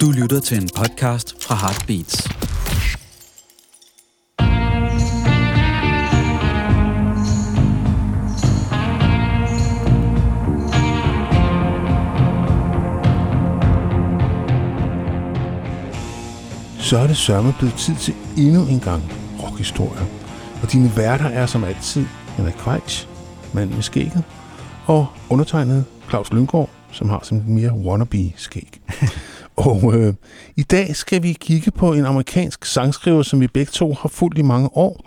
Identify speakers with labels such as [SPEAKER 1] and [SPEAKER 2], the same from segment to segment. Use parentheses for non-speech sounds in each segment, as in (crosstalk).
[SPEAKER 1] Du lytter til en podcast fra Heartbeats.
[SPEAKER 2] Så er det sørme blevet tid til endnu en gang rockhistorie. Og dine værter er som altid Henrik Kvejs, mand med skægget, og undertegnet Claus Lyngård, som har sådan mere wannabe-skæg og øh, i dag skal vi kigge på en amerikansk sangskriver, som vi begge to har fulgt i mange år.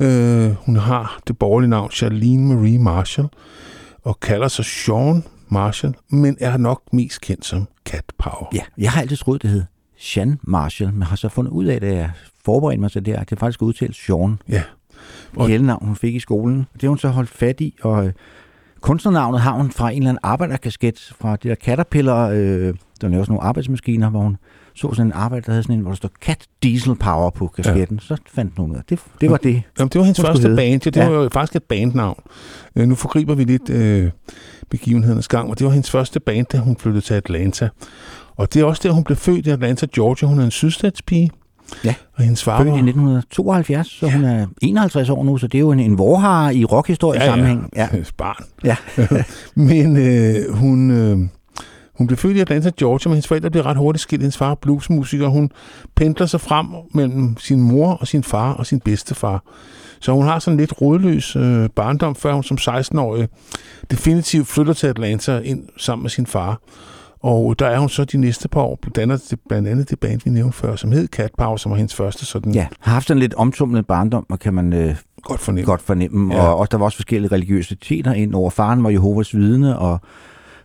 [SPEAKER 2] Øh, hun har det borgerlige navn Charlene Marie Marshall, og kalder sig Sean Marshall, men er nok mest kendt som Cat Power.
[SPEAKER 3] Ja, jeg har altid troet, det hed Sean Marshall, men har så fundet ud af, at jeg forberedte mig til det at det faktisk udtalt Sean.
[SPEAKER 2] Ja.
[SPEAKER 3] Og... Kælenavn, hun fik i skolen. Det har hun så holdt fat i, og øh, kunstnernavnet har hun fra en eller anden arbejderkasket fra de der Caterpillar, øh, der laver sådan nogle arbejdsmaskiner, hvor hun så sådan en arbejde, der havde sådan en, hvor der stod Cat Diesel Power på kasketten. Ja. Så fandt hun ud af det. Det var det.
[SPEAKER 2] Jamen, det var hendes første band. Ja, det
[SPEAKER 3] Ja.
[SPEAKER 2] var jo faktisk et bandnavn. Øh, nu forgriber vi lidt øh, begivenhedernes gang, og det var hendes første band, da hun flyttede til Atlanta. Og det er også der, hun blev født i Atlanta, Georgia. Hun er en sydstatspige.
[SPEAKER 3] Ja.
[SPEAKER 2] Og hendes far
[SPEAKER 3] Født i
[SPEAKER 2] var...
[SPEAKER 3] 1972, så hun er 51 år nu, så det er jo en, en vorhar i rockhistorie sammenhæng.
[SPEAKER 2] Ja, (laughs) ja. barn.
[SPEAKER 3] Ja. (laughs)
[SPEAKER 2] Men øh, hun, øh, hun blev født i Atlanta, Georgia, men hendes forældre blev ret hurtigt skilt. Hendes far er bluesmusiker. Hun pendler sig frem mellem sin mor og sin far og sin bedstefar. Så hun har sådan lidt rådløs øh, barndom, før hun som 16-årig definitivt flytter til Atlanta ind sammen med sin far. Og der er hun så de næste par år, blandt andet det, blandt andet det band, vi nævnte før, som hed Power, som var hendes første sådan
[SPEAKER 3] ja, har haft sådan lidt omtumlet barndom, og kan man øh,
[SPEAKER 2] godt fornemme.
[SPEAKER 3] godt fornemme.
[SPEAKER 2] Ja.
[SPEAKER 3] Og også, der var også forskellige religiøsiteter ind over. Faren var Jehovas vidne, og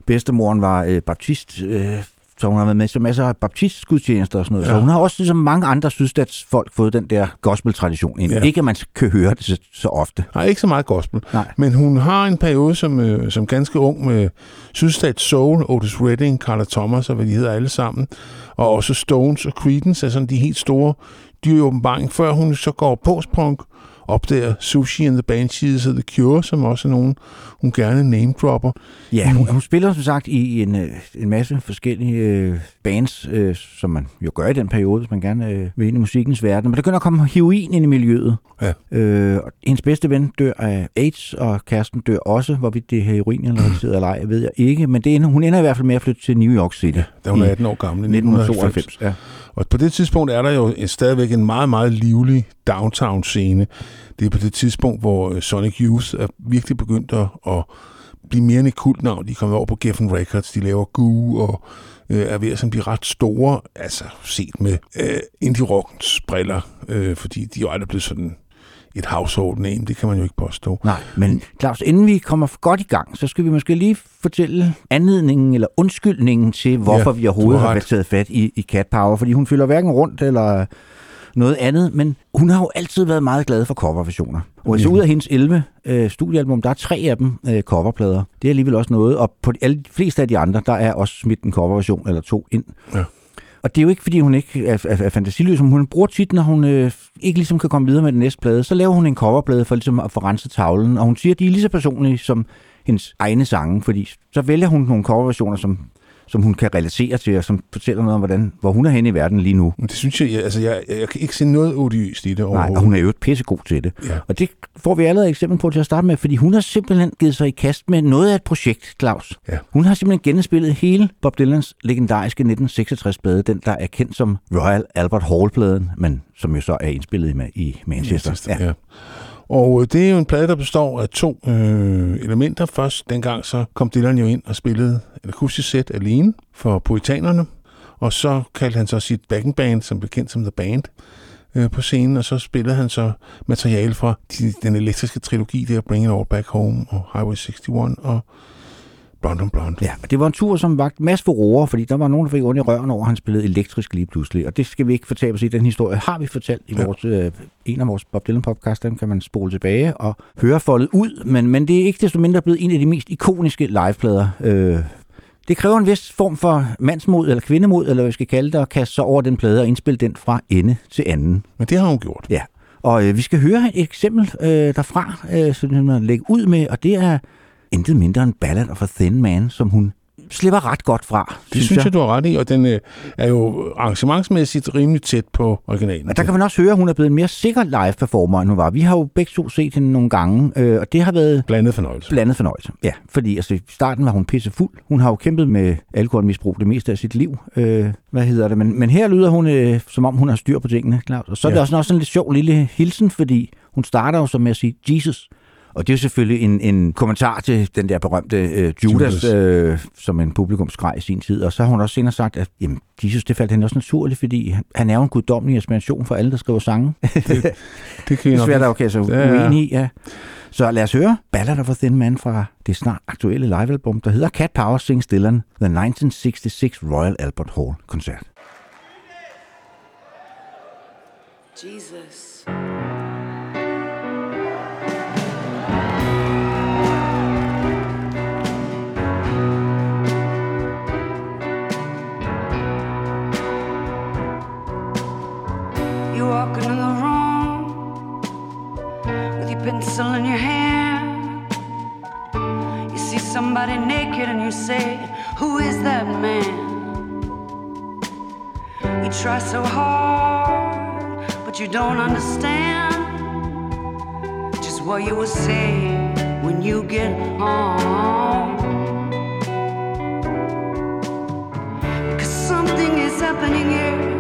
[SPEAKER 3] bedstemoren var øh, baptist, øh, så hun har været med til masser af baptistgudstjenester og sådan noget. Ja. Så hun har også, ligesom mange andre sydstatsfolk, fået den der gospel-tradition ind.
[SPEAKER 2] Ja.
[SPEAKER 3] Ikke, at man kan høre det så, så ofte.
[SPEAKER 2] Nej, ikke så meget gospel.
[SPEAKER 3] Nej.
[SPEAKER 2] Men hun har en periode som, øh, som ganske ung med Sydstat Soul, Otis Redding, Carla Thomas og hvad de hedder alle sammen. Og også Stones og Creedence er sådan de helt store dyr i åbenbaring, før hun så går postpunk, opdager Sushi and the Banshees og The Cure, som også er nogen, hun gerne name-dropper.
[SPEAKER 3] Ja, hun, hun spiller som sagt i en, øh, en masse forskellige øh, bands, øh, som man jo gør i den periode, hvis man gerne øh, vil ind i musikkens verden. Men der begynder at komme heroin ind i miljøet.
[SPEAKER 2] Ja.
[SPEAKER 3] Øh, og hendes bedste ven dør af AIDS, og kæresten dør også. Hvorvidt det er heroin eller (clears throat) eller ej, ved jeg ikke. Men det hun ender i hvert fald med at flytte til New York City.
[SPEAKER 2] Ja, da hun er
[SPEAKER 3] i
[SPEAKER 2] 18 år gammel. i 1992.
[SPEAKER 3] 1992. Ja.
[SPEAKER 2] Og på det tidspunkt er der jo stadigvæk en meget, meget livlig downtown-scene. Det er på det tidspunkt, hvor øh, Sonic Youth er virkelig begyndt at, at blive mere end et kultnavn. De er kommet over på Geffen Records, de laver Goo og øh, er ved at blive ret store, altså set med øh, indie-rockens briller, øh, fordi de er jo aldrig blevet sådan et household name, det kan man jo ikke påstå.
[SPEAKER 3] Nej, men Claus, inden vi kommer godt i gang, så skal vi måske lige fortælle anledningen eller undskyldningen til, hvorfor
[SPEAKER 2] Ja,
[SPEAKER 3] vi overhovedet
[SPEAKER 2] har
[SPEAKER 3] taget fat i, i Cat Power. Fordi hun fylder hverken rundt eller noget andet, men hun har jo altid været meget glad for coverversioner. Og så ud af hendes 11 øh, studiealbum, der er tre af dem øh, coverplader. Det er alligevel også noget, og på de, alle, de fleste af de andre, der er også smidt en coverversion eller to ind.
[SPEAKER 2] Ja.
[SPEAKER 3] Og det er jo ikke, fordi hun ikke er, er, er fantasiløs, men hun bruger tit, når hun øh, ikke ligesom kan komme videre med den næste plade, så laver hun en coverplade for ligesom at få renset tavlen, og hun siger, at de er lige så personlige som hendes egne sange, fordi så vælger hun nogle coverversioner, som, som hun kan relatere til, og som fortæller noget om, hvordan, hvor hun er henne i verden lige nu.
[SPEAKER 2] Men det synes jeg, jeg, altså jeg, jeg, kan ikke se noget odiøst i det
[SPEAKER 3] Nej,
[SPEAKER 2] overhovedet.
[SPEAKER 3] og hun er jo pissegod til det.
[SPEAKER 2] Ja.
[SPEAKER 3] Og det får vi allerede et eksempel på til at starte med, fordi hun har simpelthen givet sig i kast med noget af et projekt, Claus.
[SPEAKER 2] Ja.
[SPEAKER 3] Hun har simpelthen genspillet hele Bob Dylans legendariske 1966-plade, den der er kendt som Royal Albert Hall-pladen, men som jo så er indspillet i, i Manchester.
[SPEAKER 2] Manchester, ja. Og øh, det er jo en plade, der består af to øh, elementer. Først dengang så kom Dylan jo ind og spillede et akustisk sæt alene for poetanerne, Og så kaldte han så sit backing band, som blev kendt som The Band, øh, på scenen. Og så spillede han så materiale fra de, den elektriske trilogi der, Bring It All Back Home og Highway 61 og Blonde on Blonde.
[SPEAKER 3] Ja, og det var en tur, som vagte masse furore, fordi der var nogen, der fik ondt i røven over, at han spillede elektrisk lige pludselig. Og det skal vi ikke fortabe os i. Den historie har vi fortalt i
[SPEAKER 2] Ja.
[SPEAKER 3] vores, øh, en af vores Bob Dylan podcast. Den kan man spole tilbage og høre foldet ud. Men, men det er ikke desto mindre blevet en af de mest ikoniske liveplader. Øh, det kræver en vis form for mandsmod eller kvindemod, eller hvad vi skal kalde det, at kaste sig over den plade og indspille den fra ende til anden.
[SPEAKER 2] Men det har hun gjort.
[SPEAKER 3] Ja, og øh, vi skal høre et eksempel øh, derfra, øh, som hun har lægge ud med, og det er intet mindre end Ballad of a Thin Man, som hun slipper ret godt fra,
[SPEAKER 2] Det synes jeg, du har ret i, og den øh, er jo arrangementsmæssigt rimelig tæt på originalen.
[SPEAKER 3] Men der kan man også høre, at hun er blevet en mere sikker live-performer, end hun var. Vi har jo begge to set hende nogle gange, øh, og det har været
[SPEAKER 2] Blandet fornøjelse.
[SPEAKER 3] blandet fornøjelse. Ja, fordi altså, i starten var hun pissefuld. Hun har jo kæmpet med alkoholmisbrug det meste af sit liv. Øh, hvad hedder det? Men, men her lyder hun, øh, som om hun har styr på tingene, Claus. Og så er det
[SPEAKER 2] Ja.
[SPEAKER 3] også, også sådan en lidt sjov lille hilsen, fordi hun starter jo så med at sige, Jesus. Og det er jo selvfølgelig en, en kommentar til den der berømte øh, Judas,
[SPEAKER 2] Judas.
[SPEAKER 3] øh, som en publikum skreg i sin tid. Og så har hun også senere sagt, at jamen, Jesus, det faldt hende også naturligt, fordi han, han er jo en guddommelig inspiration for alle, der skriver sange.
[SPEAKER 2] Det kan (laughs)
[SPEAKER 3] Det
[SPEAKER 2] jeg
[SPEAKER 3] er
[SPEAKER 2] nok
[SPEAKER 3] svært
[SPEAKER 2] ikke-
[SPEAKER 3] at okay, så
[SPEAKER 2] Ja, ja.
[SPEAKER 3] uenig i, ja. Så lad os høre Ballad of a Thin Man fra det snart aktuelle livealbum, der hedder Cat Power Sings Dylan, The 1966 Royal Albert Hall koncert.
[SPEAKER 4] Jesus. Walking in the room with your pencil in your hand. You see somebody naked and you say, Who is that man? You try so hard, but you don't understand just what you will say when you get home. Cause something is happening here,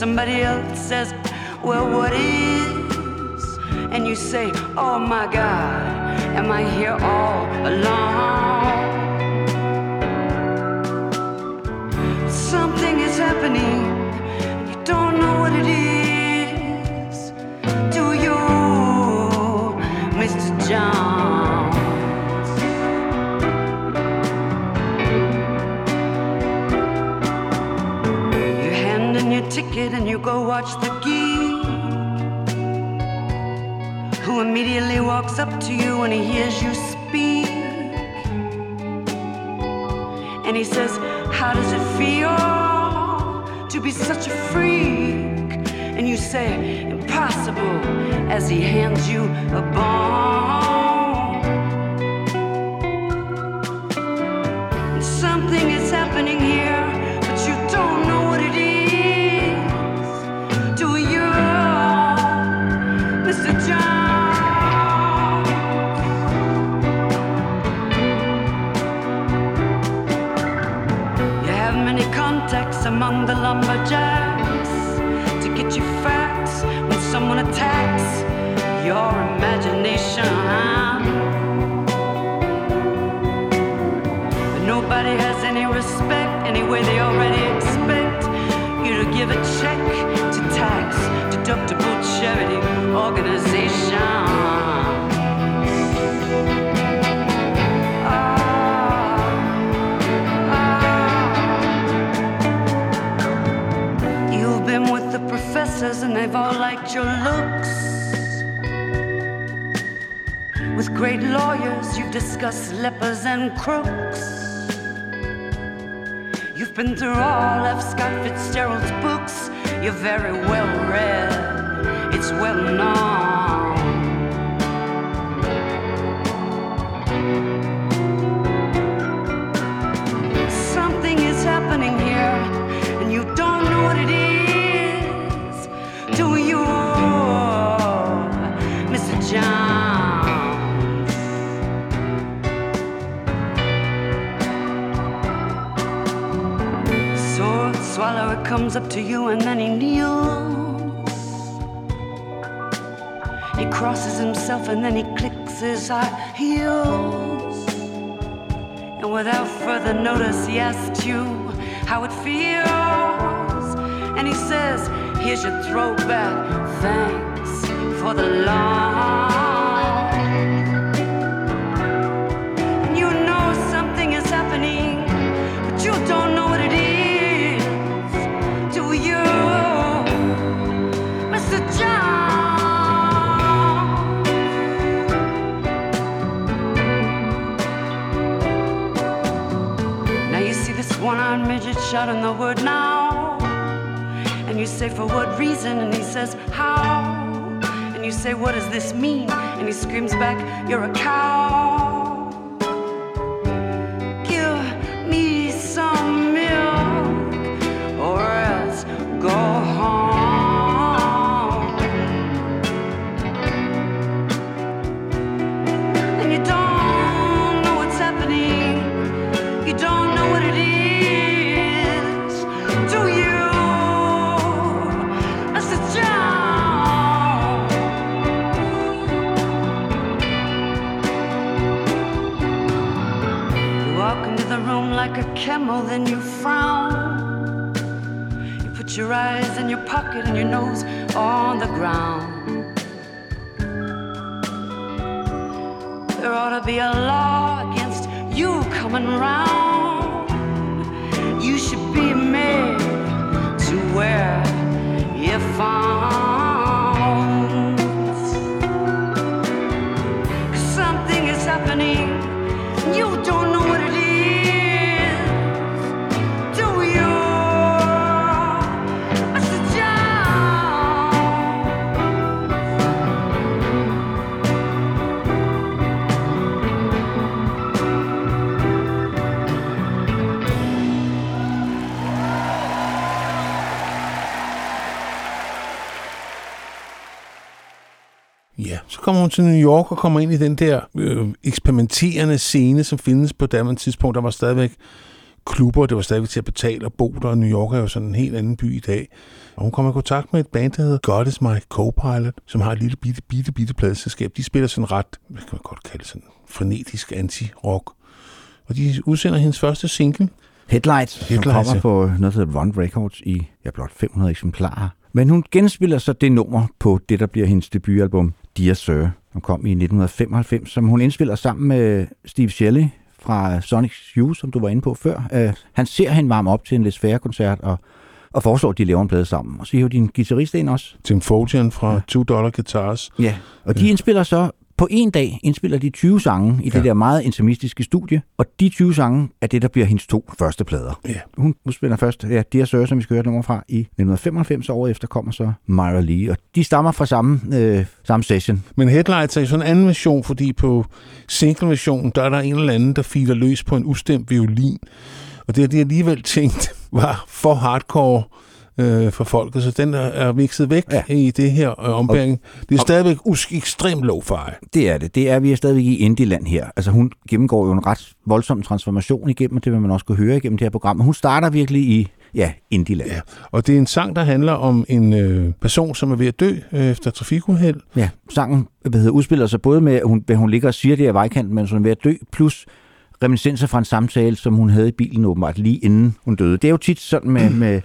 [SPEAKER 4] somebody else says, Well, what is? And you say, Oh my God, am I here all alone? Something is happening. You don't know what it is. Do you, Mr. Jones? You hand in your ticket and you go watch the geek. Who immediately walks up to you when he hears you speak. And he says, How does it feel to be such a freak? And you say, Impossible, as he hands you a. And Something is happening here, contacts among the lumberjacks to get you facts when someone attacks your imagination. But nobody has any respect anyway, they already expect you to give a and they've all liked your looks. With great lawyers, you've discussed lepers and crooks. You've been through all of Scott Fitzgerald's books. You're very well read, it's well known. Comes up to you, and then he kneels. He crosses himself, and then he clicks his heels. And without further notice, he asks you how it feels. And he says, Here's your throwback. Thanks for the long. Midget shouting the wood now. And you say, for what reason? And he says, how? And you say, what does this mean? And he screams back, you're a cow. Your nose on the ground. There ought to be a law against you coming round.
[SPEAKER 2] Kommer til New York og kommer ind i den der øh, eksperimenterende scene, som findes på daværende tidspunkt. Der var stadigvæk klubber, det var stadigvæk til at betale og bo der, og New York er jo sådan en helt anden by i dag. Og hun kommer i kontakt med et band, der hedder God is my co-pilot, som har et lille bitte, bitte, bitte pladeselskab. De spiller sådan ret, hvad kan man godt kalde sådan, frenetisk anti-rock. Og de udsender hendes første single.
[SPEAKER 3] Headlights, som
[SPEAKER 2] Headlights,
[SPEAKER 3] kommer
[SPEAKER 2] ja.
[SPEAKER 3] på noget, der hedder Run Records i ja, blot 500 eksemplarer. Men hun genspiller så det nummer på det, der bliver hendes debutalbum, Dear Sir, som kom i 1995, som hun indspiller sammen med Steve Shelley fra Sonic Youth, som du var inde på før. Uh, han ser hende varme op til en Les koncert og, og foreslår, at de laver en plade sammen. Og så hiver de en guitarist ind også.
[SPEAKER 2] Tim Fotian fra ja. Two Dollar Guitars.
[SPEAKER 3] Ja, og de indspiller så på en dag indspiller de 20 sange i det
[SPEAKER 2] Ja.
[SPEAKER 3] der meget intimistiske studie, og de 20 sange er det, der bliver hendes to første plader.
[SPEAKER 2] Ja.
[SPEAKER 3] Hun udspiller først ja, Dear Sir, som vi skal høre nummer fra, i 1995, og året efter kommer så Myra Lee, og de stammer fra samme, øh, samme session.
[SPEAKER 2] Men Headlights er jo sådan en anden version, fordi på single-versionen, der er der en eller anden, der filer løs på en ustemt violin. Og det har de alligevel tænkt (laughs) var for hardcore øh, for folket, så den er, er mixet væk
[SPEAKER 3] Ja.
[SPEAKER 2] i det her øh, ombæring. Det er
[SPEAKER 3] og-
[SPEAKER 2] stadigvæk us- ekstremt low-fi.
[SPEAKER 3] Det er det. Det er, vi er stadigvæk i indie-land her. Altså hun gennemgår jo en ret voldsom transformation igennem, og det vil man også kunne høre igennem det her program. Men hun starter virkelig i, ja, indie-land.
[SPEAKER 2] Ja. Og det er en sang, der handler om en øh, person, som er ved at dø øh, efter trafikuheld.
[SPEAKER 3] Ja, sangen hvad hedder, udspiller sig både med, at hun, hun ligger og siger det af vejkanten, mens hun er ved at dø, plus reminiscenser fra en samtale, som hun havde i bilen åbenbart lige inden hun døde. Det er jo tit sådan med, (clears throat) med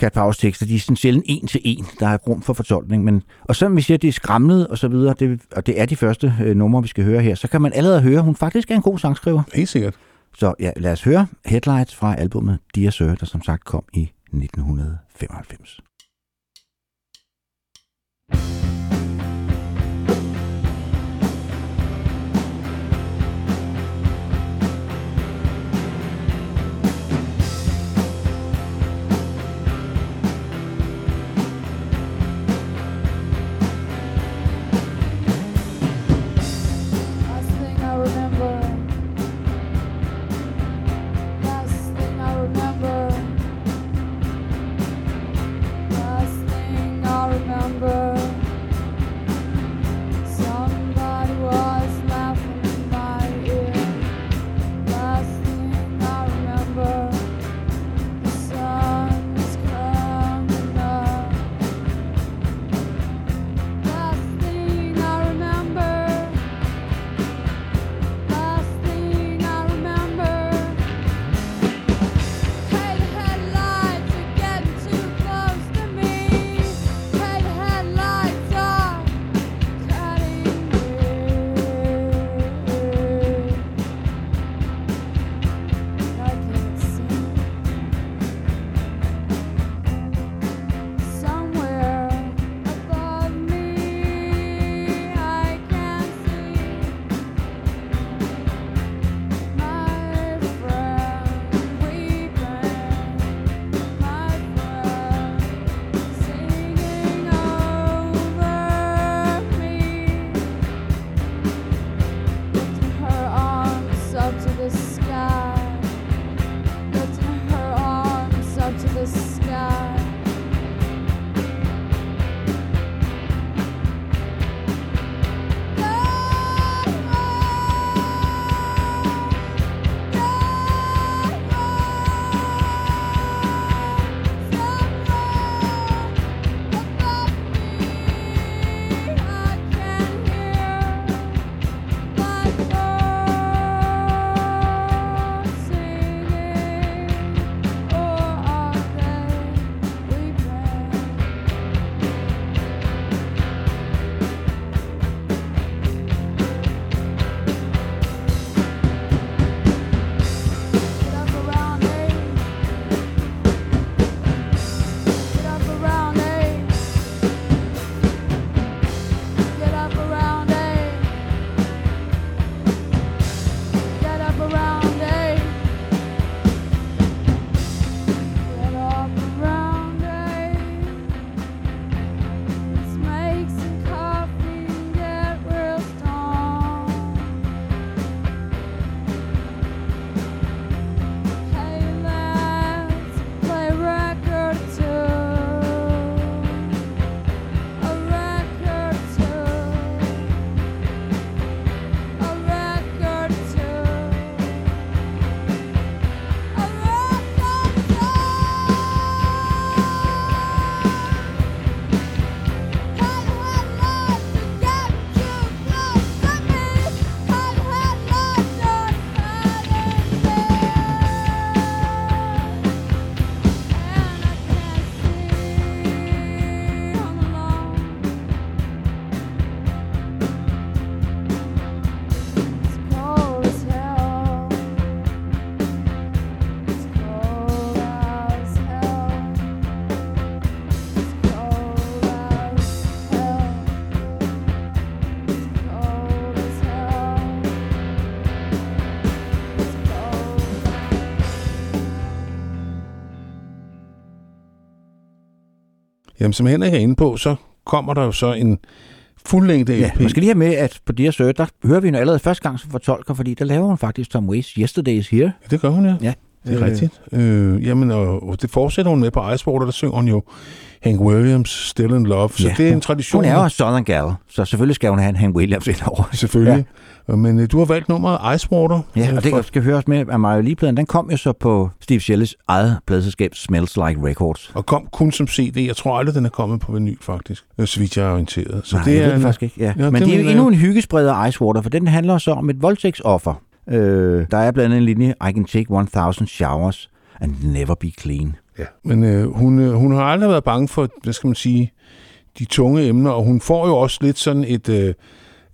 [SPEAKER 3] Cat Powers tekster, de er sådan sjældent en til en, der er rum for fortolkning. Men, og selvom vi siger, at det er skramlet og så videre, det, og det er de første øh, numre, vi skal høre her, så kan man allerede høre, at hun faktisk er en god sangskriver.
[SPEAKER 2] Helt sikkert.
[SPEAKER 3] Så ja, lad os høre Headlights fra albumet Dear Sir, der som sagt kom i 1995.
[SPEAKER 5] Jamen, som Henrik er inde på, så kommer der jo så en fuldlængde
[SPEAKER 3] Ja,
[SPEAKER 5] LP.
[SPEAKER 3] man skal lige have med, at på Dear Sir, der hører vi hende allerede første gang som fortolker, fordi der laver hun faktisk Tom Waits Yesterday is Here.
[SPEAKER 5] Ja, det gør hun, ja.
[SPEAKER 3] Ja.
[SPEAKER 5] Det er rigtigt. Øh, jamen, og, og det fortsætter hun med på Icewater, der synger hun jo Hank Williams, Still in Love. Så
[SPEAKER 3] Ja,
[SPEAKER 5] det er en tradition.
[SPEAKER 3] Hun er jo Southern Gal, så selvfølgelig skal hun have en Hank Williams ind over. (laughs)
[SPEAKER 5] Selvfølgelig. Ja. Men øh, du har valgt nummeret Icewater.
[SPEAKER 3] Ja, og det
[SPEAKER 5] fra-
[SPEAKER 3] skal høres med, at Mario Lee-pladen, den kom jo så på Steve Shelley's eget pladselskab Smells Like Records.
[SPEAKER 5] og kom kun som CD. Jeg tror aldrig, den er kommet på vinyl, faktisk. øh, Så vidt jeg er orienteret. Så
[SPEAKER 3] Nej,
[SPEAKER 5] det er
[SPEAKER 3] ved det
[SPEAKER 5] en,
[SPEAKER 3] faktisk ikke. Ja.
[SPEAKER 5] Ja,
[SPEAKER 3] Men
[SPEAKER 5] det
[SPEAKER 3] er jo endnu en hyggespreder af Icewater, for den handler så om et voldtægtsoffer. Øh, der er blandt andet en linje, I can take 1000 showers and never be clean.
[SPEAKER 5] Ja, men øh, hun, øh, hun har aldrig været bange for, hvad skal man sige, de tunge emner, og hun får jo også lidt sådan et, øh,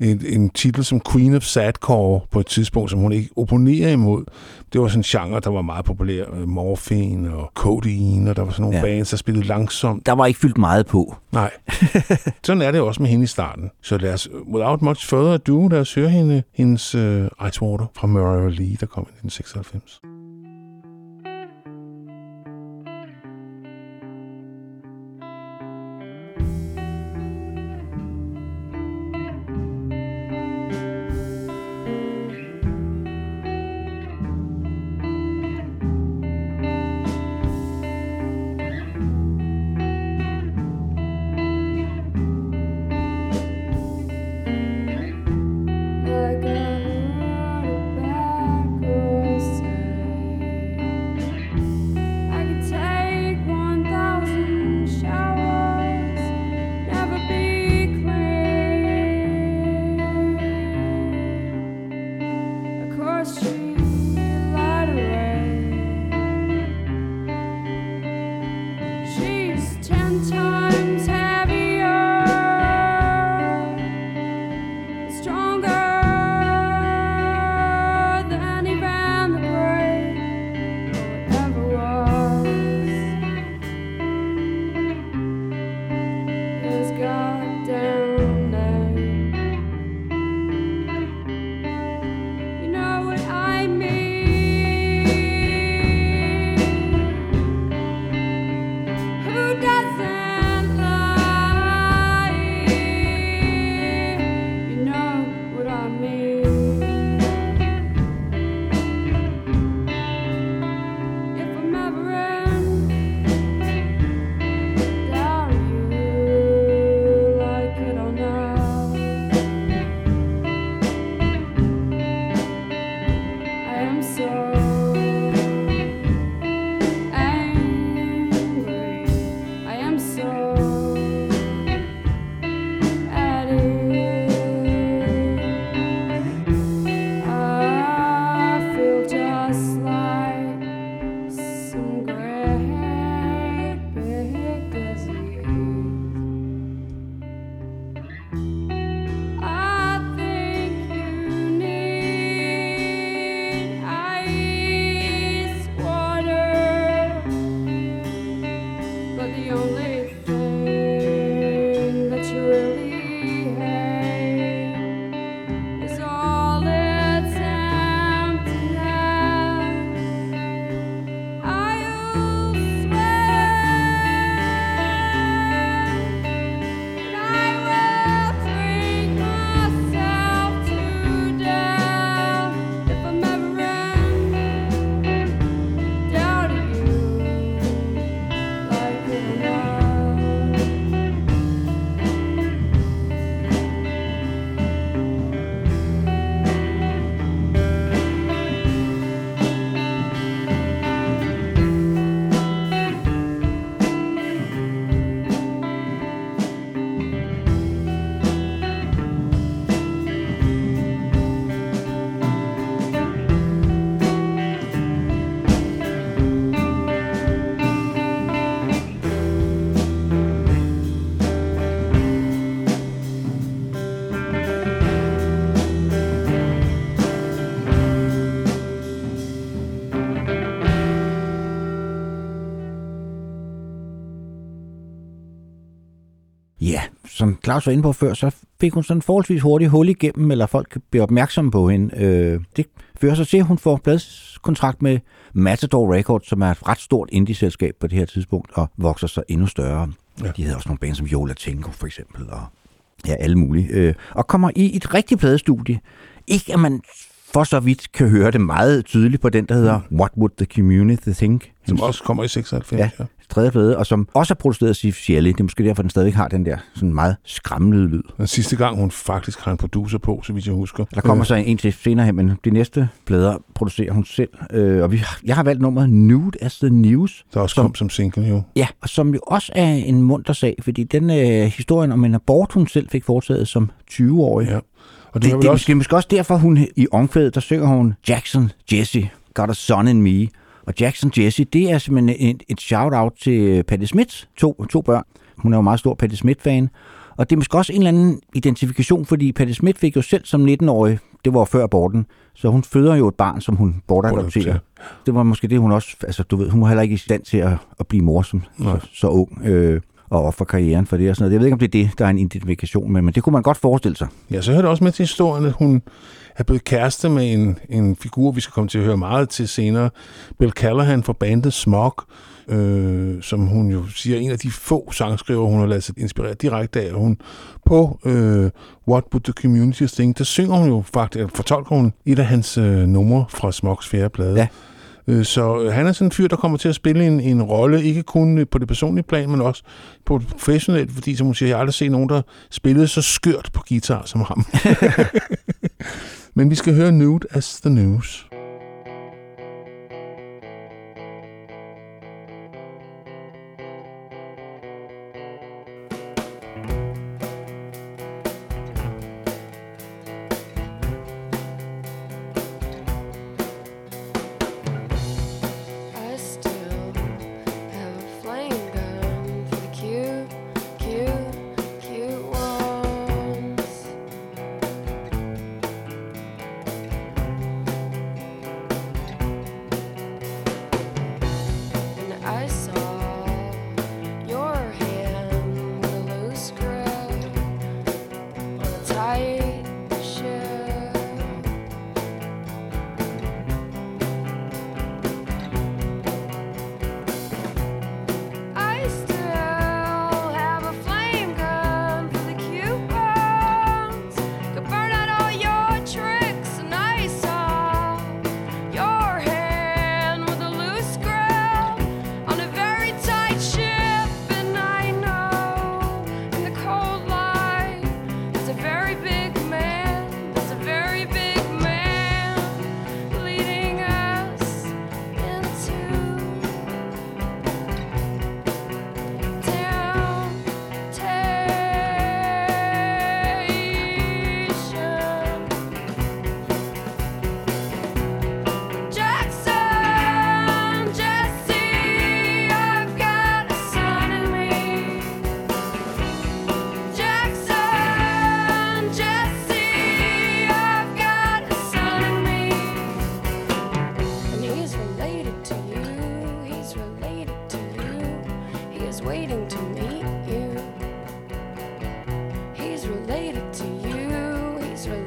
[SPEAKER 5] et, en titel som Queen of Sadcore på et tidspunkt, som hun ikke opponerer imod. Det var sådan en genre, der var meget populær. øh, Morphine og Codeine, og der var sådan nogle ja. Bands, der spillede langsomt.
[SPEAKER 3] Der var ikke fyldt meget på.
[SPEAKER 5] Nej. (laughs) sådan er det også med hende i starten. Så lad os, without much further ado, lad os høre hende, hendes øh, Icewater fra Murray Lee, der kom i 1996.
[SPEAKER 3] Claus var inde på før, så fik hun sådan forholdsvis hurtigt hul igennem, eller folk blev opmærksomme på hende. Øh, det fører sig til, at hun får pladskontrakt med Matador Records, som er et ret stort indie-selskab på det her tidspunkt, og vokser sig endnu større. Ja. De havde også nogle bands som Yola Tenko for eksempel, og ja, alle mulige. Øh, og kommer i et rigtigt pladestudie. Ikke at man for så vidt kan høre det meget tydeligt på den, der hedder What Would the Community Think?
[SPEAKER 5] Som også kommer i 96.
[SPEAKER 3] Ja.
[SPEAKER 5] Ja.
[SPEAKER 3] tredje plade, og som også er produceret af Sif Shelley. Det er måske derfor, den stadig har den der sådan meget skræmmende lyd.
[SPEAKER 5] Den sidste gang, hun faktisk har en producer på, så vidt jeg husker.
[SPEAKER 3] Der kommer så en til senere hen, men de næste plader producerer hun selv. Øh, og vi, jeg har valgt nummeret Nude as the News.
[SPEAKER 5] Der også
[SPEAKER 3] som-
[SPEAKER 5] kom som single jo.
[SPEAKER 3] Ja, og som jo også er en munter sag, fordi den øh, historien om en abort, hun selv fik foretaget som 20-årig.
[SPEAKER 5] Ja. Og det,
[SPEAKER 3] Det, det,
[SPEAKER 5] vel
[SPEAKER 3] det, er
[SPEAKER 5] også...
[SPEAKER 3] måske, også derfor, hun i omkvædet, der synger hun Jackson Jesse, got a son in me. Og Jackson Jesse, det er simpelthen et, et shout-out til Patti Smiths to, to børn. Hun er jo meget stor Patti Smith-fan. Og det er måske også en eller anden identifikation, fordi Patti Smith fik jo selv som 19-årig, det var før aborten, så hun føder jo et barn, som hun bortadopterer.
[SPEAKER 5] Bortadopterer.
[SPEAKER 3] Det var måske det, hun også, altså du ved, hun var heller ikke i stand til at, at blive mor som
[SPEAKER 5] Nej.
[SPEAKER 3] så, så ung. Øh, og ofre karrieren for det og sådan noget. Jeg ved ikke, om det er det, der er en identifikation med, men det kunne man godt forestille sig.
[SPEAKER 5] Ja, så hører det også med til historien, at hun er blevet kæreste med en, en figur, vi skal komme til at høre meget til senere. Bill Callahan fra bandet Smog, øh, som hun jo siger, er en af de få sangskriver, hun har ladet sig inspirere direkte af. Hun på øh, What Would the Community Think, der synger hun jo faktisk, eller fortolker hun et af hans øh, numre fra Smogs fjerde plade.
[SPEAKER 3] Ja.
[SPEAKER 5] Øh, Så øh, han er sådan en fyr, der kommer til at spille en, en rolle, ikke kun øh, på det personlige plan, men også på det professionelle, fordi som hun siger, jeg har aldrig set nogen, der spillede så skørt på guitar som ham. (laughs) men vi skal høre Nude as the News.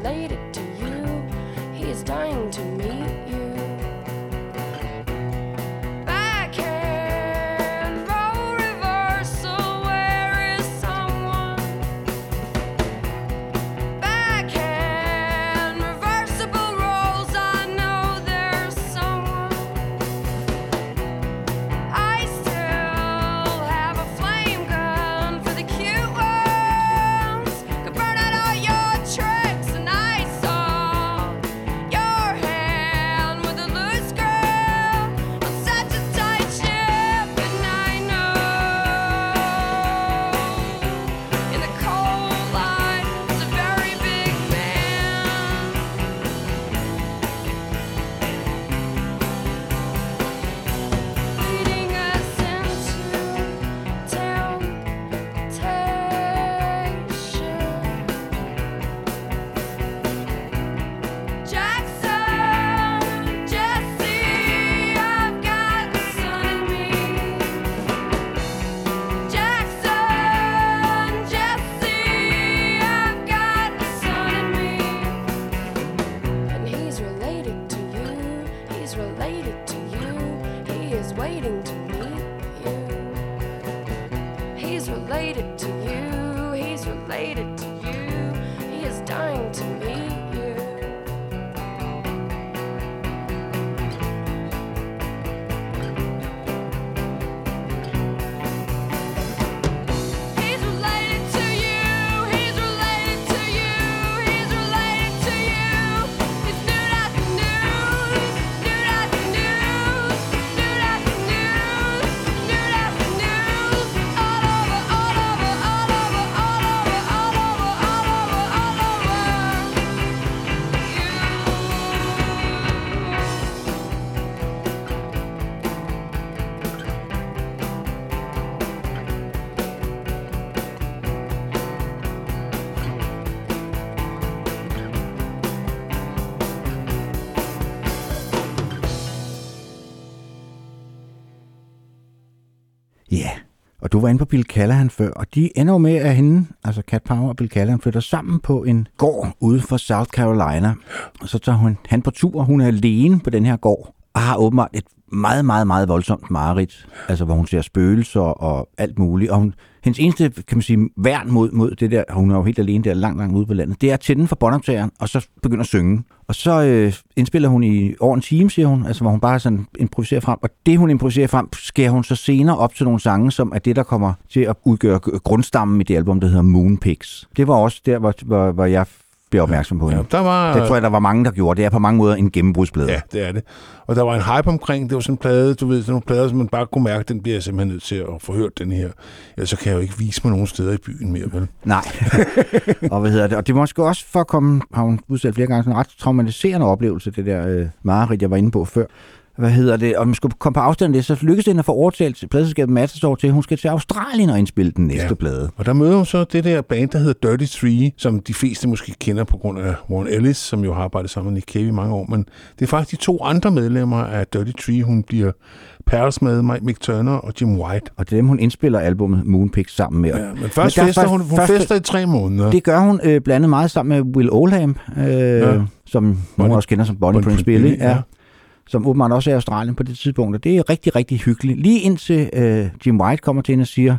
[SPEAKER 6] Related to you. He is dying to meet
[SPEAKER 3] du var inde på Bill Callahan før, og de ender jo med, at hende, altså Cat Power og Bill Callahan, flytter sammen på en gård ude for South Carolina. Og så tager hun han på tur, hun er alene på den her gård, og har åbenbart et meget, meget, meget voldsomt mareridt. Altså, hvor hun ser spøgelser og alt muligt. Og hun, hendes eneste, kan man sige, værn mod, mod det der, hun er jo helt alene der langt, langt ude på landet, det er at tænde for båndoptageren, og så begynde at synge. Og så øh, indspiller hun i over en time, siger hun, altså hvor hun bare sådan improviserer frem. Og det, hun improviserer frem, skærer hun så senere op til nogle sange, som er det, der kommer til at udgøre grundstammen i det album, der hedder Moonpix. Det var også der, hvor, hvor, hvor jeg blev opmærksom på
[SPEAKER 2] Ja, der var...
[SPEAKER 3] Det tror jeg, der var mange, der gjorde. Det er på mange måder en gennembrudsplade.
[SPEAKER 2] Ja, det er det. Og der var en hype omkring, det var sådan en plade, du ved, sådan nogle plader, som man bare kunne mærke, den bliver jeg simpelthen nødt til at få hørt den her. Ellers så kan jeg jo ikke vise mig nogen steder i byen mere, vel?
[SPEAKER 3] Nej. (laughs) og hvad hedder det? Og det er måske også for at komme, har hun udsat flere gange, sådan en ret traumatiserende oplevelse, det der øh, mareridt, jeg var inde på før. Hvad hedder det? Og man skulle komme på afstand af det, så lykkedes det hende at få overtalt pladselskabet Matador til, at hun skal til Australien og indspille den næste
[SPEAKER 2] Ja.
[SPEAKER 3] plade.
[SPEAKER 2] Og der møder hun så det der band, der hedder Dirty Three, som de fleste måske kender på grund af Warren Ellis, som jo har arbejdet sammen med Nick Cave i mange år. Men det er faktisk de to andre medlemmer af Dirty Three, hun bliver pals med, Mike Mick Turner og Jim White.
[SPEAKER 3] Og det er dem, hun indspiller albumet Moonpix sammen med.
[SPEAKER 2] Ja, men først
[SPEAKER 3] er
[SPEAKER 2] fester hun, hun
[SPEAKER 3] først-
[SPEAKER 2] fester i tre måneder.
[SPEAKER 3] Det gør hun øh, blandt andet meget sammen med Will Oldham, øh, ja. som nogen også kender som Bonnie,
[SPEAKER 2] Bonnie
[SPEAKER 3] Prince Billy, ja.
[SPEAKER 2] ja.
[SPEAKER 3] Som åbenbart også er i Australien på det tidspunkt. Og det er rigtig, rigtig hyggeligt. Lige indtil øh, Jim White kommer til hende og siger,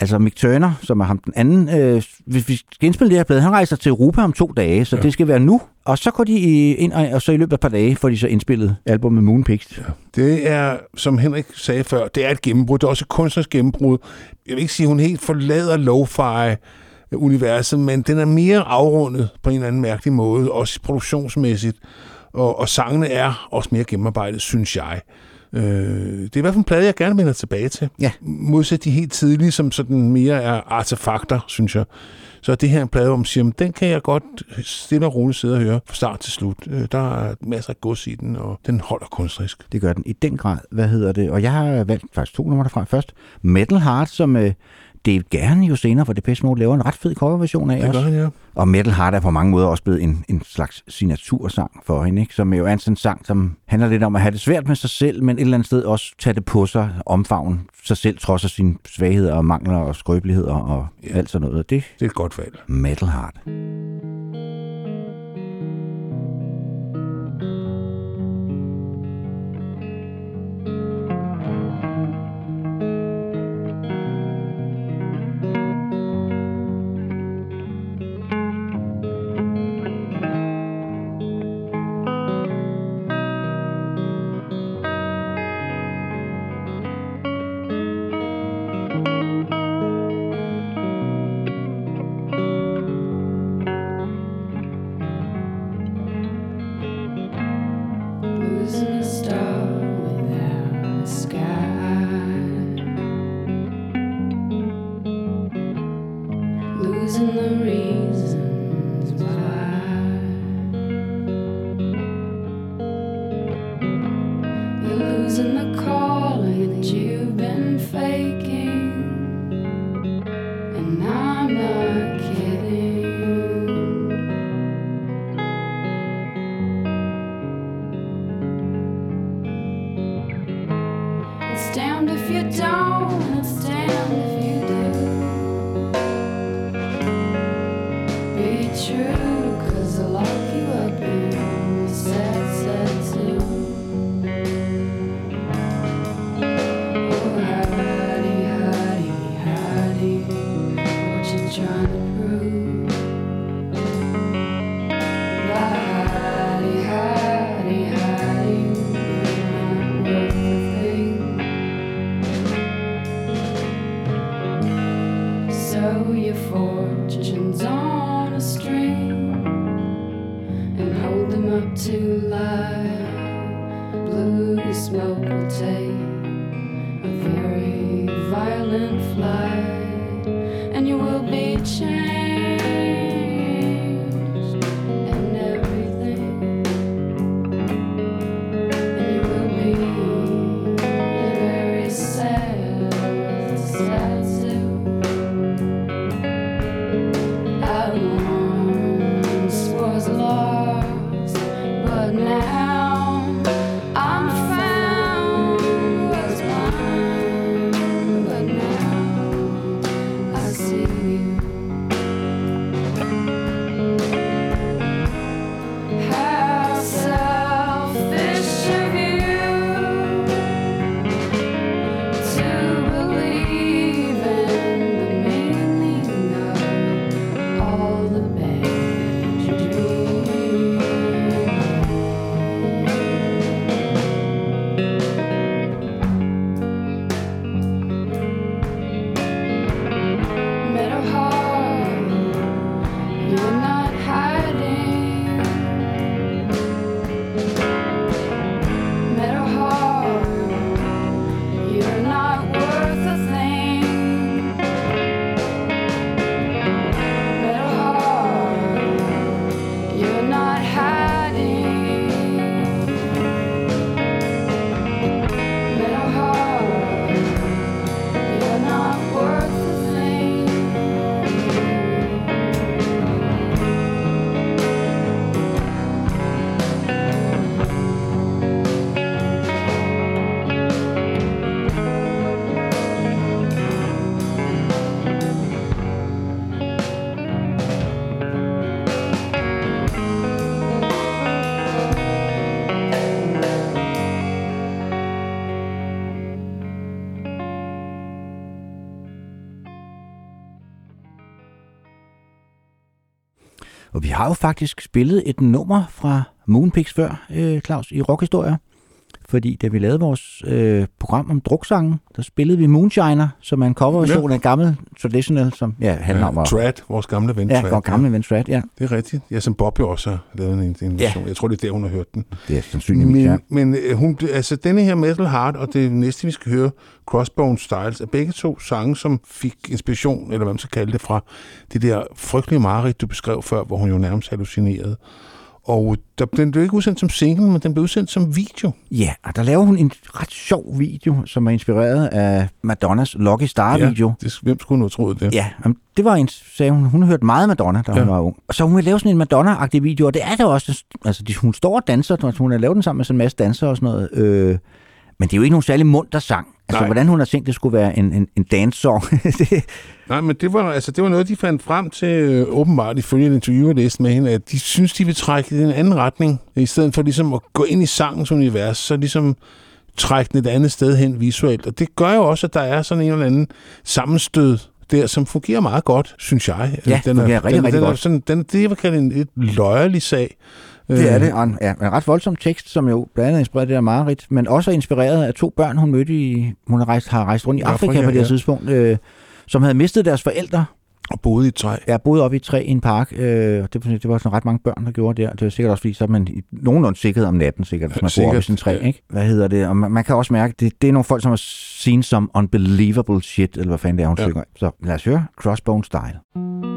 [SPEAKER 3] altså Mick Turner, som er ham den anden, øh, hvis vi skal indspille det her plade, han rejser til Europa om to dage, så ja. det skal være nu. Og så går de ind, og, og så i løbet af et par dage får de så indspillet albumet Moonpix. Ja.
[SPEAKER 2] Det er, som Henrik sagde før, det er et gennembrud. Det er også et kunstnerisk gennembrud. Jeg vil ikke sige, at hun helt forlader lo-fi universet, men den er mere afrundet på en eller anden mærkelig måde, også produktionsmæssigt. Og, og sangene er også mere gennemarbejdet, synes jeg. Øh, det er i hvert fald en plade, jeg gerne vender tilbage til.
[SPEAKER 3] Ja.
[SPEAKER 2] Modsat de helt tidlige, som sådan mere er artefakter, synes jeg. Så er det her en plade, hvor man siger, "Men den kan jeg godt stille og roligt sidde og høre fra start til slut. Øh, Der er masser af gods i den, og den holder kunstnerisk.
[SPEAKER 3] Det gør den i den grad. Hvad hedder det? Og jeg har valgt faktisk to numre derfra. Først Metal Heart, som øh, Dave gerne jo senere for Depeche Mode laver en ret fed coverversion af
[SPEAKER 2] Det
[SPEAKER 3] også.
[SPEAKER 2] gør ja.
[SPEAKER 3] Og Metal Heart er på mange måder også blevet en, en slags signatursang for hende, ikke? som jo er en sådan sang, som handler lidt om at have det svært med sig selv, men et eller andet sted også tage det på sig, omfavne sig selv, trods af sine svagheder og mangler og skrøbeligheder og
[SPEAKER 2] Ja.
[SPEAKER 3] alt sådan noget. Det
[SPEAKER 2] Det er et godt valg.
[SPEAKER 3] Metal Heart. Har jo faktisk spillet et nummer fra Moonpix før, øh, Claus, i rockhistorier. Fordi da vi lavede vores øh, program om druksangen, der spillede vi Moonshiner, som er en coverversion af en gammel traditional, som ja, handler om
[SPEAKER 2] Ja. Trad, vores gamle ven
[SPEAKER 3] Ja,
[SPEAKER 2] Trad.
[SPEAKER 3] vores gamle ven Strat, ja.
[SPEAKER 2] Det er rigtigt. Ja, som Bob jo også har lavet en, en
[SPEAKER 3] Ja.
[SPEAKER 2] version. Jeg tror, det er der, hun har hørt den.
[SPEAKER 3] Det er sandsynligvis, ja.
[SPEAKER 2] Men, men øh, hun, altså, denne her Metal Heart og det næste, vi skal høre, Crossbone Styles, er begge to sange, som fik inspiration, eller hvad man skal kalde det, fra det der frygtelige mareridt, du beskrev før, hvor hun jo nærmest hallucinerede. Og der, den blev ikke udsendt som single, men den blev udsendt som video.
[SPEAKER 3] Ja, og der laver hun en ret sjov video, som er inspireret af Madonnas Lucky Star-video.
[SPEAKER 2] Ja, det, hvem skulle nu have troet det?
[SPEAKER 3] Ja, jamen, det var en, sagde hun, hun hørte meget Madonna, da hun
[SPEAKER 2] Ja.
[SPEAKER 3] var ung. Så hun vil lave sådan en Madonna-agtig video, og det er der også. Altså, hun står og danser, hun har lavet den sammen med sådan en masse dansere og sådan noget. Øh, men det er jo ikke nogen særlig munter sang. Altså,
[SPEAKER 2] Nej.
[SPEAKER 3] hvordan hun har tænkt, det skulle være en, en, en dance-song. (laughs) det,
[SPEAKER 2] Nej, men det var, altså, det var noget, de fandt frem til øh, åbenbart ifølge en interview, jeg læste med hende, at de synes, de vil trække i en anden retning. I stedet for ligesom at gå ind i sangens univers, så ligesom trække den et andet sted hen visuelt. Og det gør jo også, at der er sådan en eller anden sammenstød der, som fungerer meget godt, synes jeg.
[SPEAKER 3] Ja,
[SPEAKER 2] den
[SPEAKER 3] fungerer rigtig,
[SPEAKER 2] den,
[SPEAKER 3] rigtig
[SPEAKER 2] den Er
[SPEAKER 3] godt.
[SPEAKER 2] sådan, den, det, vil kalde en et løjerlig sag.
[SPEAKER 3] Det er
[SPEAKER 2] Øh,
[SPEAKER 3] det. Og en, ja, en ret voldsom tekst, som jo blandt andet er inspireret af det der Marit, men også er inspireret af to børn, hun mødte i... Hun har rejst, har rejst rundt i
[SPEAKER 2] Afrika,
[SPEAKER 3] Afrika, på det her
[SPEAKER 2] ja.
[SPEAKER 3] tidspunkt, øh, som havde mistet deres forældre
[SPEAKER 2] Og boede i et træ.
[SPEAKER 3] Jeg boede oppe i et træ i en park, øh, det, det var sådan ret mange børn, der gjorde det. Det var sikkert også, fordi så er man i nogenlunde sikkerhed om natten, sikkert, hvis man bor oppe i
[SPEAKER 2] Sikkert,
[SPEAKER 3] sådan et træ,
[SPEAKER 2] ja.
[SPEAKER 3] ikke? Hvad hedder det? Og man, man kan også mærke, det, det er nogle folk, som har seen som unbelievable shit, eller hvad fanden det er, hun
[SPEAKER 2] Ja.
[SPEAKER 3] ja. synger. Så lad os høre Crossbone Style.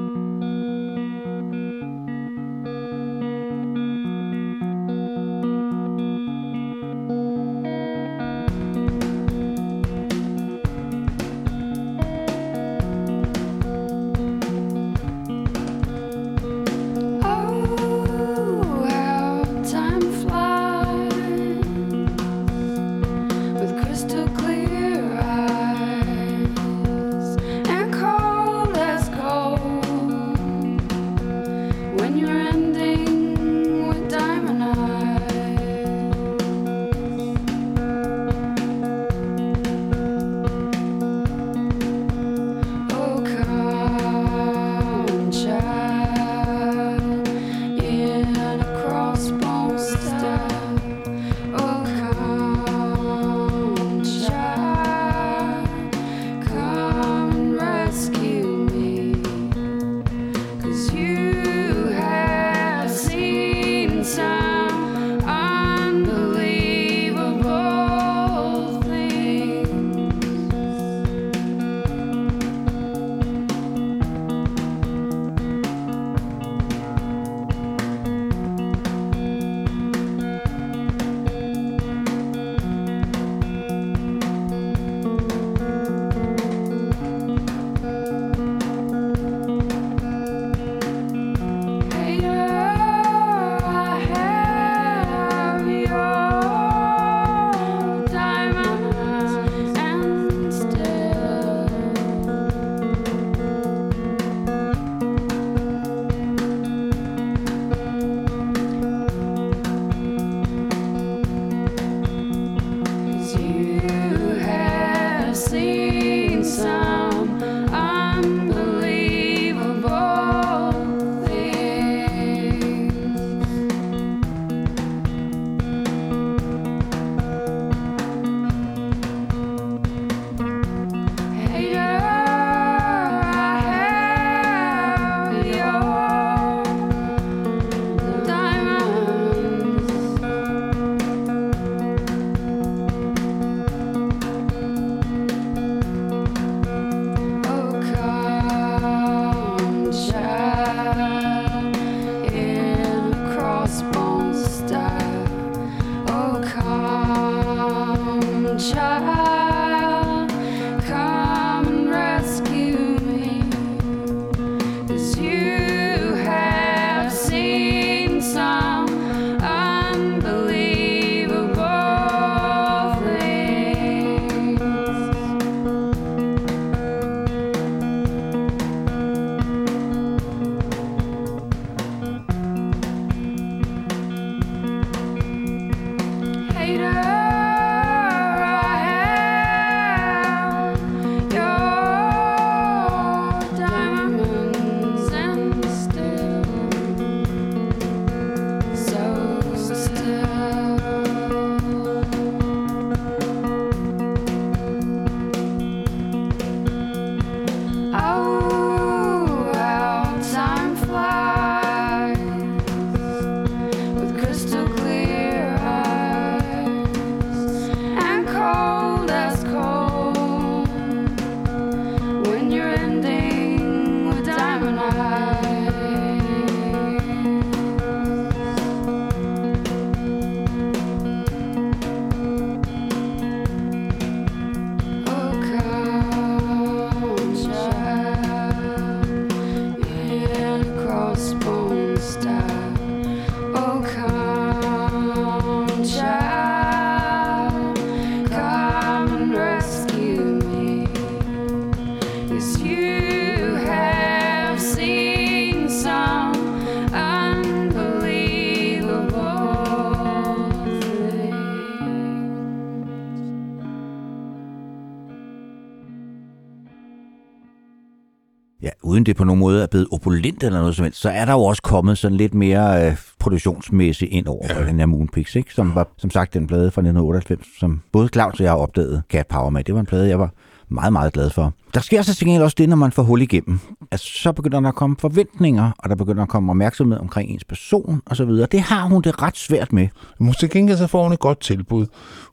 [SPEAKER 3] Uden det på nogen måde er blevet opulent eller noget som helst, så er der jo også kommet sådan lidt mere øh, produktionsmæssigt ind over ja. den her Moonpix, ikke? som var som sagt den plade fra 1998, som både Claus og jeg har opdaget Cat Power med. Det var en plade, jeg var meget, meget glad for. Der sker så til også det, når man får hul igennem. Altså, så begynder der at komme forventninger, og der begynder at komme opmærksomhed omkring ens person osv. Det har hun det ret svært med.
[SPEAKER 2] Men til gengæld så får hun et godt tilbud.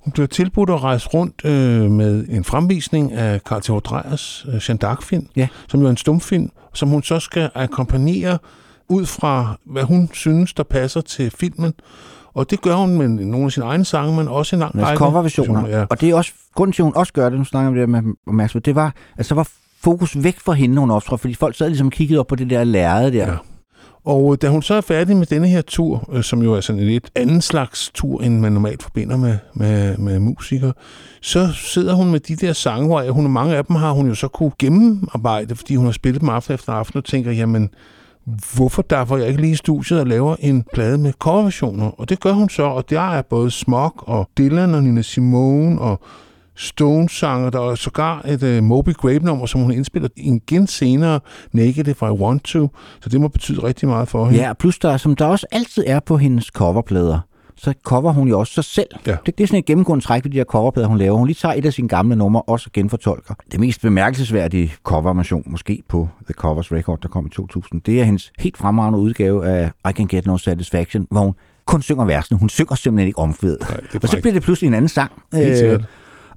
[SPEAKER 2] Hun bliver tilbudt at rejse rundt øh, med en fremvisning af Carl Theodor Dreyers øh, Jeanne d'Arc-film,
[SPEAKER 3] Ja.
[SPEAKER 2] som jo er en stumfilm, som hun så skal akkompagnere ud fra, hvad hun synes, der passer til filmen. Og det gør hun med nogle af sine egne sange, men også en lang række
[SPEAKER 3] coverversioner.
[SPEAKER 2] Ja.
[SPEAKER 3] Og det er også, grunden til, at hun også gør det, nu snakker om det der med opmærksomhed, det var, at så var fokus væk fra hende, hun optrådte, fordi folk sad ligesom kiggede op på det der lærrede der.
[SPEAKER 2] Ja. Og øh, da hun så er færdig med denne her tur, øh, som jo er sådan en lidt anden slags tur, end man normalt forbinder med, med, med musikere, så sidder hun med de der sange, hvor hun, mange af dem har hun jo så kunne gennemarbejde, fordi hun har spillet dem aften efter aften og tænker, jamen, hvorfor var jeg ikke lige i studiet og laver en plade med coverversioner? Og det gør hun så, og der er både Smog og Dylan og Nina Simone og Stone-sanger. Der er sågar et uh, Moby Grape-nummer, som hun indspiller en igen senere, Naked If I Want To. Så det må betyde rigtig meget for hende.
[SPEAKER 3] Ja, plus der, som der også altid er på hendes coverplader, så cover hun jo også sig selv.
[SPEAKER 2] Ja.
[SPEAKER 3] Det, det er sådan et gennemgående træk ved de her coverplader, hun laver. Hun lige tager et af sine gamle numre også og genfortolker. Det mest bemærkelsesværdige coverversion, måske på The Covers Record, der kom i 2000, det er hendes helt fremragende udgave af I Can Get No Satisfaction, hvor hun kun synger versene. Hun synger simpelthen ikke omkvædet. Og så bliver det pludselig en anden sang.
[SPEAKER 2] Sikkert.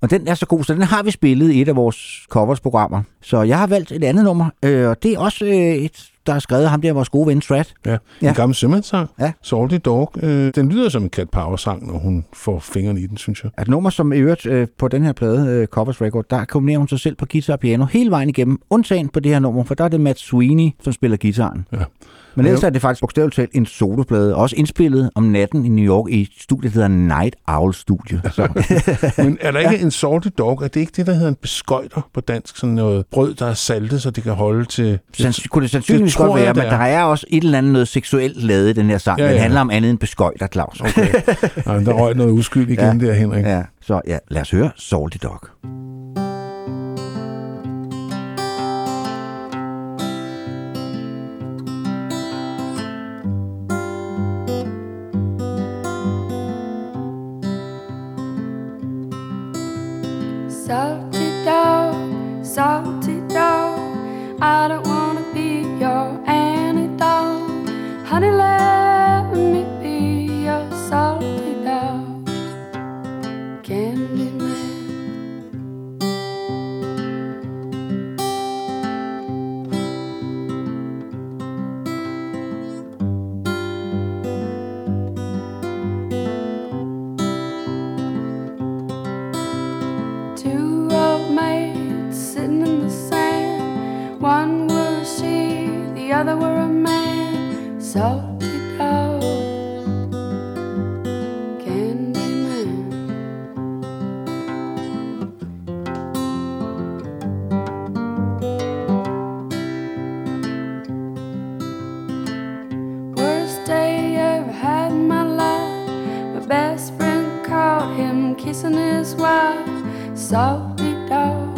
[SPEAKER 3] og den er så god, så den har vi spillet i et af vores coversprogrammer. Så jeg har valgt et andet nummer, øh, og det er også øh, et, der er skrevet ham der, vores gode ven Strat.
[SPEAKER 2] Ja, en
[SPEAKER 3] Ja.
[SPEAKER 2] gammel sømandssang.
[SPEAKER 3] Ja.
[SPEAKER 2] Salty Dog. Øh, den lyder som en Cat Power-sang, når hun får fingrene i den, synes jeg.
[SPEAKER 3] Et nummer, som i øvrigt øh, på den her plade, øh, Covers Record, der kombinerer hun sig selv på guitar og piano hele vejen igennem, undtagen på det her nummer, for der er det Matt Sweeney, som spiller guitaren.
[SPEAKER 2] Ja.
[SPEAKER 3] Men ellers
[SPEAKER 2] Ja.
[SPEAKER 3] er det faktisk bogstaveligt talt en soloplade, også indspillet om natten i New York i et studie, der hedder Night Owl Studio. Så, (laughs)
[SPEAKER 2] Men er der ikke en salty dog? Er det ikke det, der hedder en beskøjter på dansk? Sådan noget brød, der er saltet, så det kan holde til...
[SPEAKER 3] Sands- kunne det sandsynligvis
[SPEAKER 2] tror
[SPEAKER 3] godt
[SPEAKER 2] jeg,
[SPEAKER 3] være,
[SPEAKER 2] det
[SPEAKER 3] men
[SPEAKER 2] er.
[SPEAKER 3] der er også et eller andet noget seksuelt lavet i den her sang.
[SPEAKER 2] Ja,
[SPEAKER 3] Ja,
[SPEAKER 2] ja.
[SPEAKER 3] Den handler om andet end beskøjter, Claus.
[SPEAKER 2] Okay. (laughs) Nej, der røg noget uskyld igen ja. der, Henrik. Ja.
[SPEAKER 3] Ja, så ja, lad os høre Salty Dog.
[SPEAKER 5] Salty dog, salty dog. I don't wanna be your antidote. Honey, let other were a man. Dog, candy man. Worst day ever had in my life. My best friend caught him kissing his wife. Salty dog,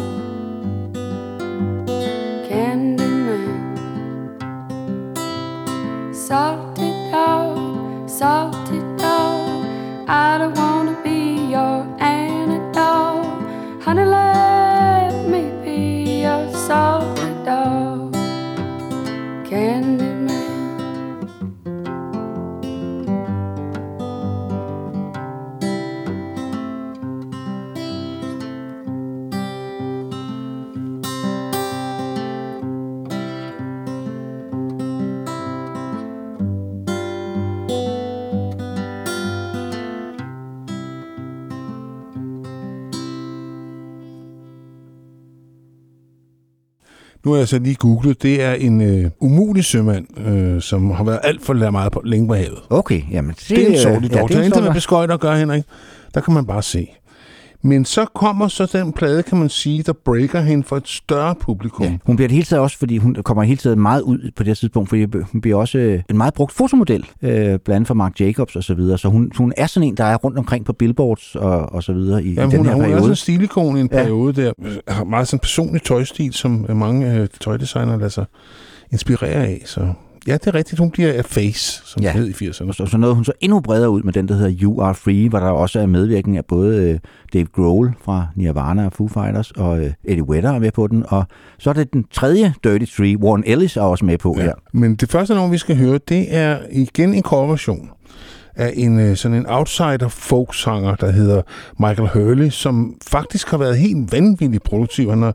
[SPEAKER 2] Nu har jeg så lige googlet. Det er en øh, umulig sømand, øh, som har været alt for meget på, længe på havet.
[SPEAKER 3] Okay, jamen det,
[SPEAKER 2] Det er en salty
[SPEAKER 3] ja,
[SPEAKER 2] dog.
[SPEAKER 3] det er
[SPEAKER 2] intet med beskøjter at gøre, Henrik. Der kan man bare se. Men så kommer så den plade, kan man sige, der breaker hende for et større publikum.
[SPEAKER 3] Ja, hun bliver det hele taget også, fordi hun kommer hele tiden meget ud på det her tidspunkt, fordi hun bliver også øh, en meget brugt fotomodel, øh, blandt andet for Mark Jacobs og så videre. Så hun, hun er sådan en, der er rundt omkring på billboards og, og så videre i,
[SPEAKER 2] Jamen,
[SPEAKER 3] i den
[SPEAKER 2] hun,
[SPEAKER 3] her
[SPEAKER 2] hun er
[SPEAKER 3] periode.
[SPEAKER 2] også en stilikon i en
[SPEAKER 3] Ja.
[SPEAKER 2] periode der. Har meget sådan personlig tøjstil, som mange øh, tøjdesignere lader sig inspirere af. Så ja, det er rigtigt. Hun bliver face, som
[SPEAKER 3] Ja.
[SPEAKER 2] hed i 80'erne.
[SPEAKER 3] Og så, så nåede hun så endnu bredere ud med den, der hedder You Are Free, hvor der også er medvirkning af både øh, Dave Grohl fra Nirvana og Foo Fighters, og øh, Eddie Vedder er med på den. Og så er det den tredje Dirty Tree, Warren Ellis er også med på ja. her.
[SPEAKER 2] Men det første nummer, vi skal høre, det er igen en coverversion af en øh, sådan en outsider folksanger, der hedder Michael Hurley, som faktisk har været helt vanvittigt produktiv. Han har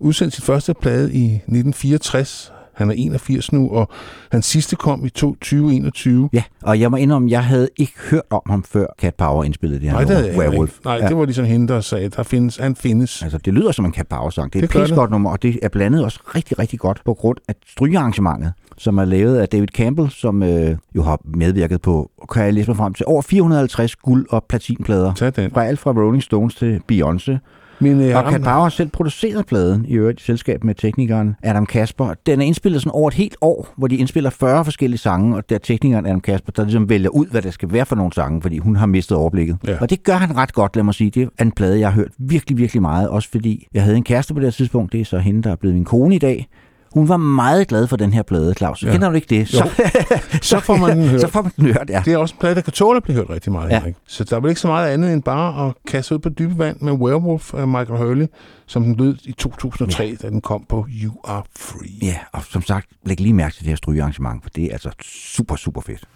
[SPEAKER 2] udsendt sit første plade i 1964. Han er 81 nu, og hans sidste kom i 2021.
[SPEAKER 3] Ja, og jeg må indrømme, jeg havde ikke hørt om ham før Cat Power indspillede det her
[SPEAKER 2] Nej, det
[SPEAKER 3] nummer, Werewolf.
[SPEAKER 2] ikke. Nej, det var ligesom hende, der sagde, der findes, han findes.
[SPEAKER 3] Altså, det lyder som en Cat Power-sang. Det er
[SPEAKER 2] Det
[SPEAKER 3] et pissegodt nummer, og det er blandet også rigtig, rigtig godt på grund af strygearrangementet, som er lavet af David Campbell, som øh, jo har medvirket på, kan jeg læse mig frem til, over 450 guld- og platinplader.
[SPEAKER 2] Tag den.
[SPEAKER 3] Fra alt fra Rolling Stones til Beyoncé.
[SPEAKER 2] Men, øh,
[SPEAKER 3] Og
[SPEAKER 2] ham-
[SPEAKER 3] Cat Power har selv produceret pladen, i øvrigt i selskab med teknikeren Adam Kasper. Den er indspillet sådan over et helt år, hvor de indspiller 40 forskellige sange, og der er teknikeren Adam Kasper, der ligesom vælger ud, hvad det skal være for nogle sange, fordi hun har mistet overblikket.
[SPEAKER 2] Ja.
[SPEAKER 3] Og det gør han ret godt, lad mig sige. Det er en plade, jeg har hørt virkelig, virkelig meget, også fordi jeg havde en kæreste på det her tidspunkt, det er så hende, der er blevet min kone i dag. Hun var meget glad for den her plade, Claus.
[SPEAKER 2] Ja.
[SPEAKER 3] Kender du ikke det?
[SPEAKER 2] Jo. Så (laughs) får man
[SPEAKER 3] så får man den hørt, ja.
[SPEAKER 2] Det er også en plade, der kan tåle at blive hørt rigtig meget.
[SPEAKER 3] Ja.
[SPEAKER 2] Ja. Så der er vel ikke så meget andet end bare at kaste ud på dybe vand med Werewolf af Michael Hurley, som den lød i 2003, ja. da den kom på You Are Free.
[SPEAKER 3] Ja, og som sagt, læg lige mærke til det her strygearrangement, for det er altså super, super fedt.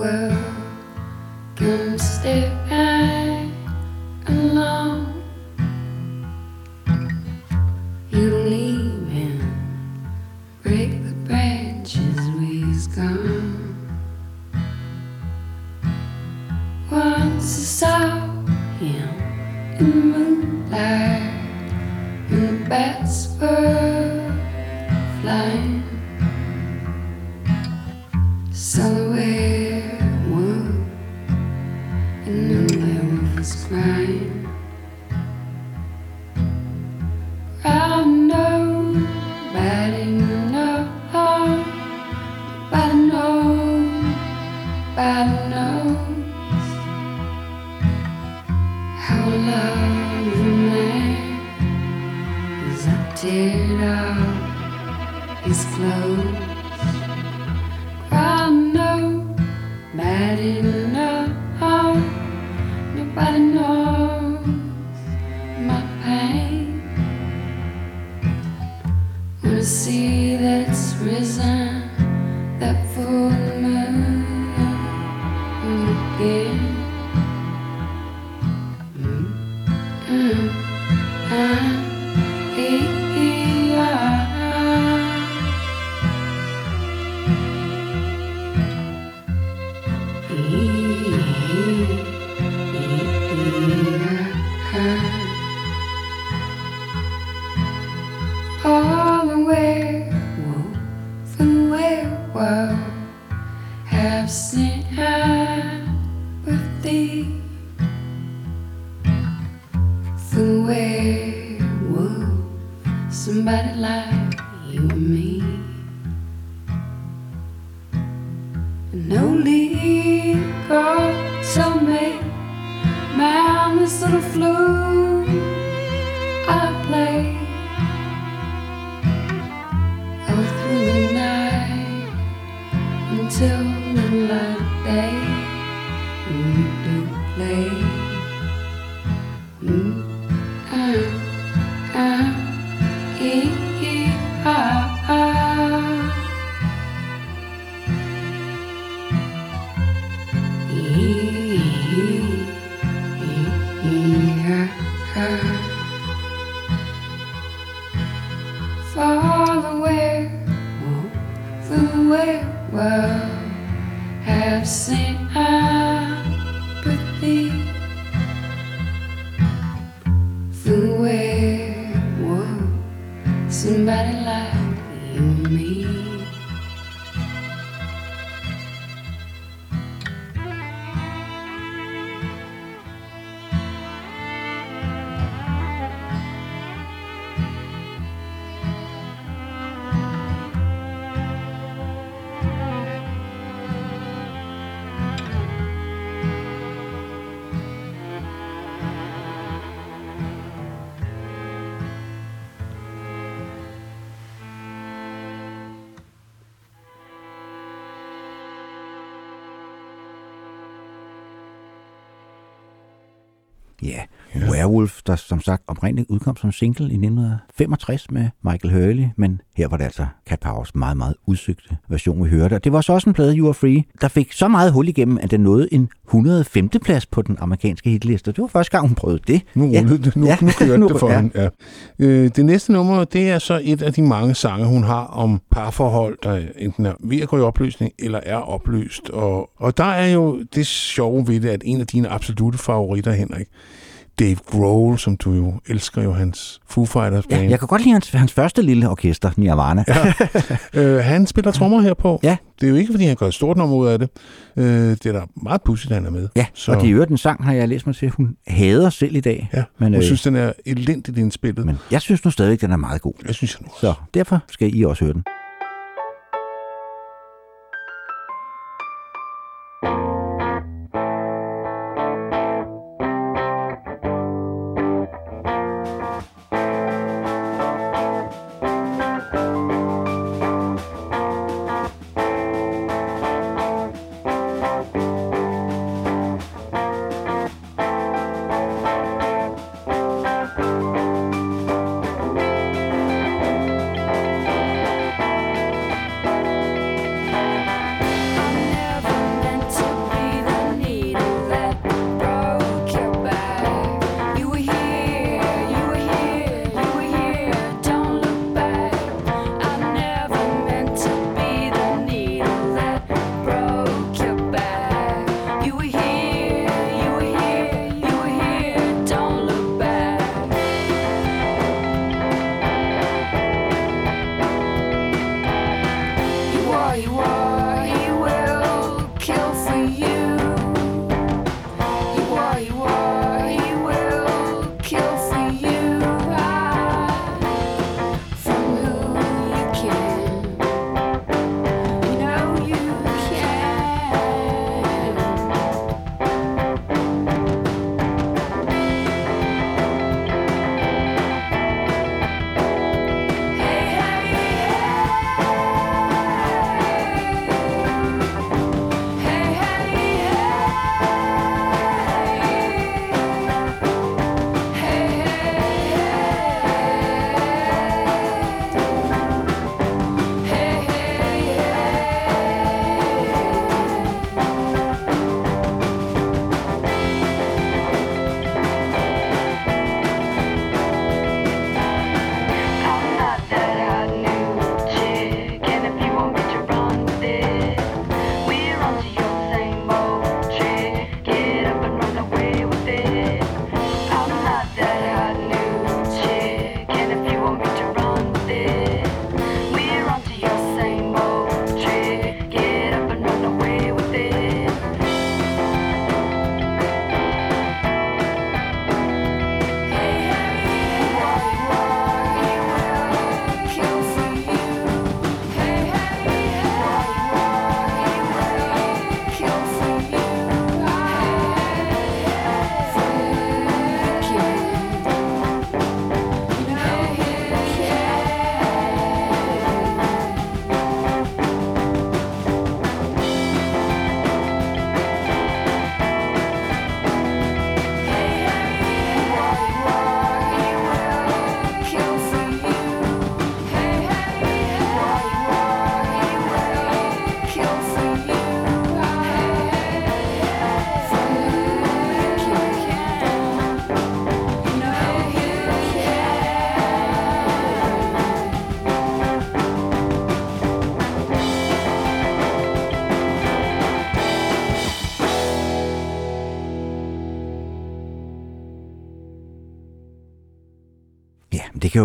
[SPEAKER 5] Well, come stay right along. You leave him, break the branches we's gone. Once I saw him in the moonlight, and the bats were flying.
[SPEAKER 3] So der som sagt oprindeligt udkom som single i 1965 med Michael Hurley, men her var det altså Cat Powers meget, meget udsøgte version, vi hørte. Og det var så også en plade, You Are Free, der fik så meget hul igennem, at den nåede en 105. plads på den amerikanske hitliste. Det var første gang, hun prøvede det.
[SPEAKER 2] Nu rullede det. Nu,
[SPEAKER 3] Ja.
[SPEAKER 2] nu kørte (laughs)
[SPEAKER 3] Nu-
[SPEAKER 2] det for
[SPEAKER 3] ja.
[SPEAKER 2] hende. Ja. Øh, det næste nummer, det er så et af de mange sange, hun har om parforhold, der enten er ved at gå i opløsning, eller er opløst. Og, og der er jo det sjove ved det, at en af dine absolute favoritter, Henrik, Dave Grohl, som du jo elsker jo hans Foo Fighters
[SPEAKER 3] Ja,
[SPEAKER 2] band.
[SPEAKER 3] jeg kan godt lide hans, hans første lille orkester, Nirvana. Ja. (laughs)
[SPEAKER 2] Øh, han spiller trommer her på.
[SPEAKER 3] Ja.
[SPEAKER 2] Det er jo ikke, fordi han gør et stort nummer ud af det. Øh, det er da meget pudsigt, han er med.
[SPEAKER 3] ja,
[SPEAKER 2] Så-
[SPEAKER 3] og det er jo den sang, har jeg læst mig til, hun hader selv i dag.
[SPEAKER 2] Ja,
[SPEAKER 3] Men,
[SPEAKER 2] hun
[SPEAKER 3] øh,
[SPEAKER 2] synes, den er elendigt indspillet. Men
[SPEAKER 3] Men jeg synes nu stadig, den er meget god.
[SPEAKER 2] jeg synes, jeg nu
[SPEAKER 3] Så derfor skal I også høre den.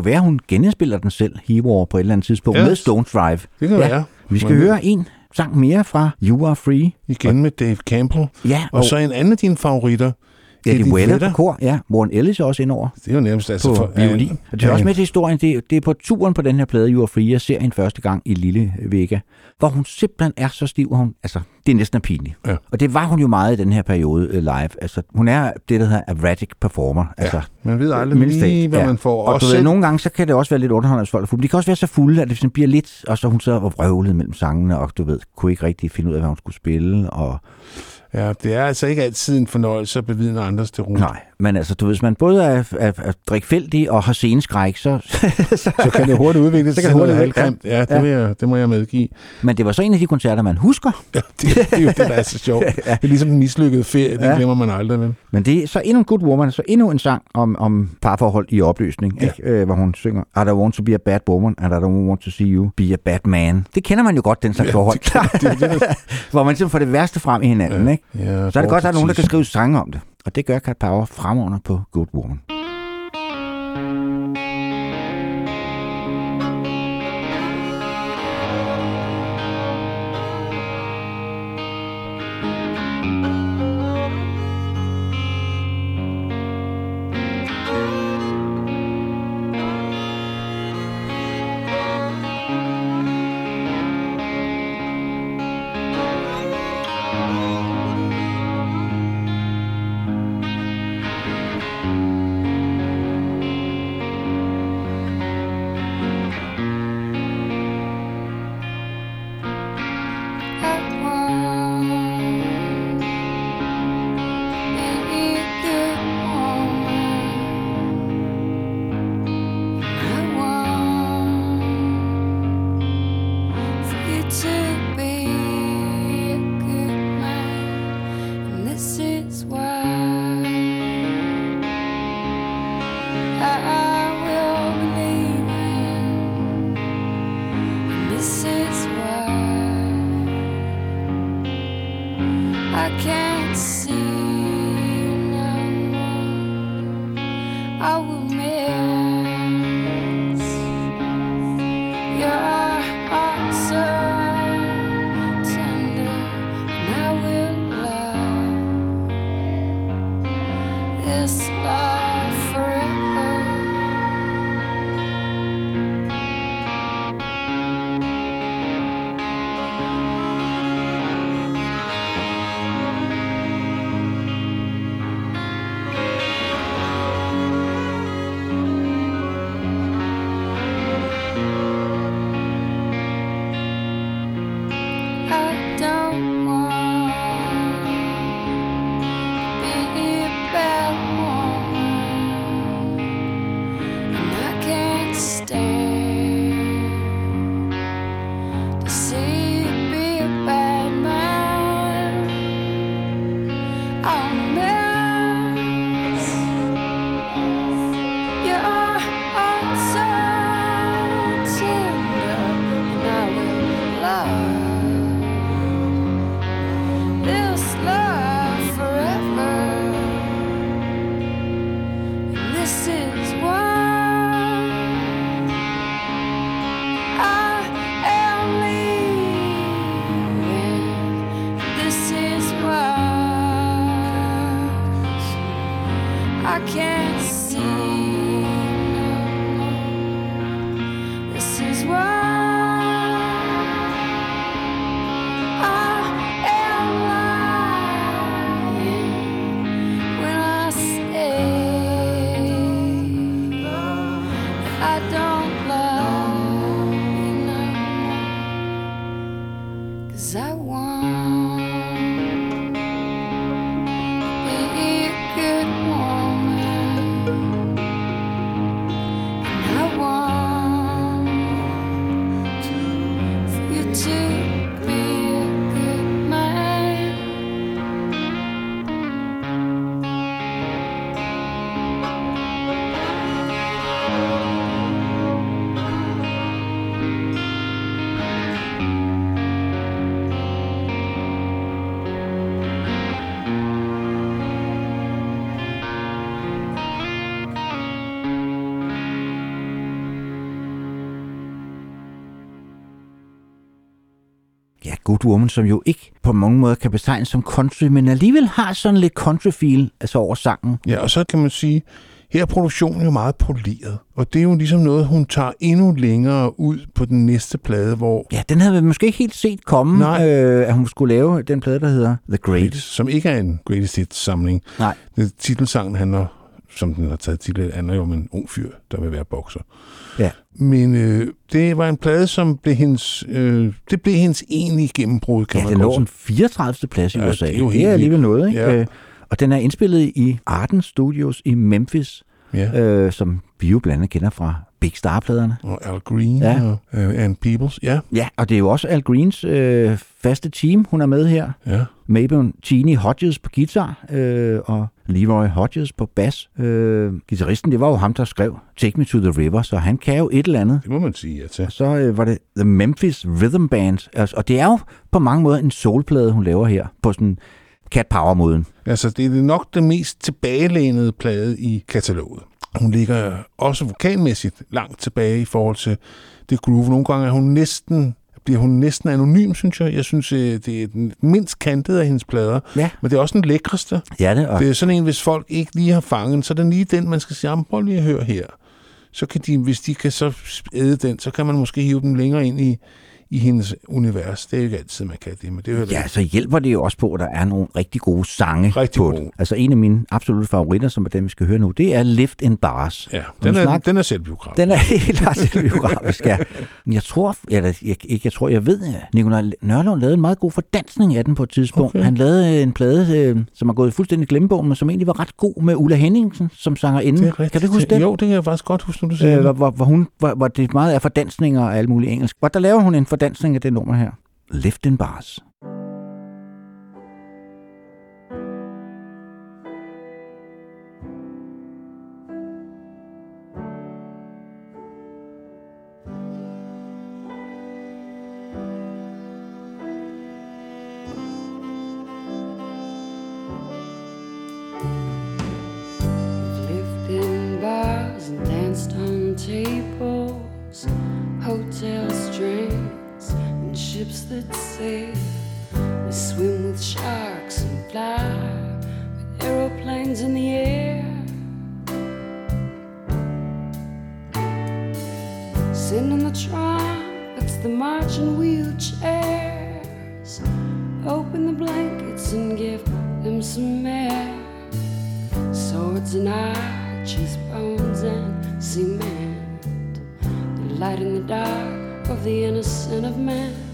[SPEAKER 5] Kan jo være, hun genindspiller den selv, Hero, på et eller andet tidspunkt,
[SPEAKER 2] Ja.
[SPEAKER 5] med Stones Drive.
[SPEAKER 2] Det kan
[SPEAKER 5] Ja.
[SPEAKER 2] være.
[SPEAKER 5] Vi skal
[SPEAKER 2] Men-
[SPEAKER 5] høre en sang mere fra You Are Free.
[SPEAKER 2] Igen med Dave Campbell.
[SPEAKER 5] Ja,
[SPEAKER 2] Og så en anden af dine favoritter.
[SPEAKER 5] Ja, det er
[SPEAKER 2] Eddie
[SPEAKER 5] Weller på kor. Ja, Warren Ellis er også indover
[SPEAKER 2] Det er jo nærmest altså
[SPEAKER 5] på
[SPEAKER 2] for...
[SPEAKER 5] violin. Og det er
[SPEAKER 2] ja,
[SPEAKER 5] også med til historien. Det er, det er på turen på den her plade, You Are Free, jeg ser hende første gang i Lille Vega, hvor hun simpelthen er så stiv, hun, altså, det er næsten pinligt.
[SPEAKER 2] Ja.
[SPEAKER 5] Og det var hun jo meget i den her periode øh, live. Altså, hun er det, der hedder erratic performer. Altså,
[SPEAKER 2] Man ved aldrig lige, hvad
[SPEAKER 5] ja.
[SPEAKER 2] man får.
[SPEAKER 5] Og,
[SPEAKER 2] Og
[SPEAKER 5] du ved, nogle gange, så kan det også være lidt underholdende for folk. De kan også være så fulde, at det sådan bliver lidt, og så hun så og vrøvlede mellem sangene, og du ved, kunne ikke rigtig finde ud af, hvad hun skulle spille. Og,
[SPEAKER 2] Ja, det er altså ikke altid en fornøjelse at bevidne andres til ro.
[SPEAKER 5] nej, men altså, du ved, hvis man både er, er, er drikfældig og har sceneskræk, så, (laughs) så,
[SPEAKER 2] Så kan det hurtigt udvikle sig
[SPEAKER 5] Så kan det hurtigt-
[SPEAKER 2] halvgrimt. Ja, det,
[SPEAKER 5] Ja.
[SPEAKER 2] Vil jeg, det må jeg medgive.
[SPEAKER 5] Men det var så en af de koncerter, man husker. (laughs)
[SPEAKER 2] Ja, det, det er jo det, der er så sjovt. (laughs) Det er ligesom en mislykket ferie, det
[SPEAKER 5] Ja.
[SPEAKER 2] glemmer man aldrig. Men.
[SPEAKER 5] Men det er så endnu en Good Woman, så endnu en sang om, om parforhold i opløsning,
[SPEAKER 2] Ja.
[SPEAKER 5] ja. ikke? Øh, hvor hun synger, I don't want to be a bad woman, and I don't want to see you be a bad man. Det kender man jo godt, den slags
[SPEAKER 2] Ja,
[SPEAKER 5] forhold.
[SPEAKER 2] det- det- det- det-
[SPEAKER 5] hvor man simpelthen får det værste frem i hinanden.
[SPEAKER 2] Ja.
[SPEAKER 5] Ikke?
[SPEAKER 2] Ja,
[SPEAKER 5] Så er det godt, at der er nogen, der kan skrive sange om det. Og det gør Cat Power fremragende på Good Woman.
[SPEAKER 3] Woman, som jo ikke på mange måder kan betegnes som country, men alligevel har sådan lidt country-feel altså over sangen.
[SPEAKER 2] Ja, og så kan man sige, her er produktionen jo meget poleret. Og det er jo ligesom noget, hun tager endnu længere ud på den næste plade, hvor
[SPEAKER 3] Ja, den havde vi måske ikke helt set komme,
[SPEAKER 2] Nej.
[SPEAKER 3] øh, at hun skulle lave den plade, der hedder The Great.
[SPEAKER 2] som ikke er en greatest hits samling.
[SPEAKER 3] Nej.
[SPEAKER 2] Det, titelsangen handler, som den har taget titel, handler jo om en ung fyr, der vil være bokser.
[SPEAKER 3] Ja.
[SPEAKER 2] Men øh, det var en plade, som blev hendes, øh, det blev hendes egentlige gennembrud, kan
[SPEAKER 3] Ja,
[SPEAKER 2] man
[SPEAKER 3] den
[SPEAKER 2] godt
[SPEAKER 3] lå en
[SPEAKER 2] sige.
[SPEAKER 3] 34. plads i
[SPEAKER 2] Ja,
[SPEAKER 3] USA.
[SPEAKER 2] det er jo
[SPEAKER 3] det
[SPEAKER 2] helt
[SPEAKER 3] er alligevel noget, ikke?
[SPEAKER 2] Ja.
[SPEAKER 3] Øh, Og den er indspillet i Arden Studios i Memphis,
[SPEAKER 2] Ja.
[SPEAKER 3] øh, som vi jo blandt andet kender fra Big Star-pladerne.
[SPEAKER 2] Og Al Green
[SPEAKER 3] Ja.
[SPEAKER 2] og øh, Ann Peebles. Ja,
[SPEAKER 3] Ja, og det er jo også Al Greens øh, faste team, hun er med her.
[SPEAKER 2] ja.
[SPEAKER 3] Mabel Genie Hodges på guitar, øh, og Leroy Hodges på bas. Øh, gitarristen, det var jo ham, der skrev Take Me to the River, så han kan jo et eller andet.
[SPEAKER 2] Det må man sige ja til.
[SPEAKER 3] Og så øh, var det The Memphis Rhythm Band, altså, og det er jo på mange måder en soulplade, hun laver her, på sådan cat power-måden.
[SPEAKER 2] Altså, det er nok den mest tilbagelænede plade i kataloget. Hun ligger også vokalmæssigt langt tilbage i forhold til det groove. Nogle gange er hun næsten, bliver hun næsten anonym, synes jeg. Jeg synes, øh, det er den mindst kantede af hendes plader.
[SPEAKER 3] Ja.
[SPEAKER 2] Men det er også den lækreste.
[SPEAKER 3] Ja, det, og
[SPEAKER 2] Det er sådan en, hvis folk ikke lige har fanget så er det lige den, man skal sige, "Jamen, prøv lige at høre her. Så kan de, hvis de kan så æde den, så kan man måske hive dem længere ind i, i hendes univers. Det er jo ikke altid, man kan det, men det er jo
[SPEAKER 3] Ja, så hjælper det jo også på, at der er nogle rigtig gode sange
[SPEAKER 2] Rigtig
[SPEAKER 3] på
[SPEAKER 2] gode.
[SPEAKER 3] det. Altså en af mine absolutte favoritter, som er den, vi skal høre nu, det er Lift in Bars.
[SPEAKER 2] ja, den, er,
[SPEAKER 3] snak-
[SPEAKER 2] den er selvbiografisk.
[SPEAKER 3] Den er (laughs) helt autobiografisk, ja. Jeg tror, eller jeg, ikke, jeg tror, jeg ved, at Nikolaj Nørlund lavede en meget god fordansning af den på et tidspunkt.
[SPEAKER 2] Okay.
[SPEAKER 3] Han lavede en plade, øh, som er gået fuldstændig glemmebogen, men som egentlig var ret god med Ulla Henningsen som sanger inden. Kan du huske det?
[SPEAKER 2] Jo, det kan jeg faktisk godt huske, når du siger
[SPEAKER 3] Øh, hvor,
[SPEAKER 2] det.
[SPEAKER 3] hvor, hvor, hun, hvor, hvor det meget er fordansninger og alt muligt engelsk. Hvor der laver hun en fordansning af det nummer her. Left in Bars.
[SPEAKER 5] lived in bars and danced on tables, hotels. Ships that sail. We swim with sharks and fly with aeroplanes in the air. Sitting in the trumpets, the marching wheelchairs. Open the blankets and give them some air swords and arches, bones and cement. The light in the dark of the innocent of men.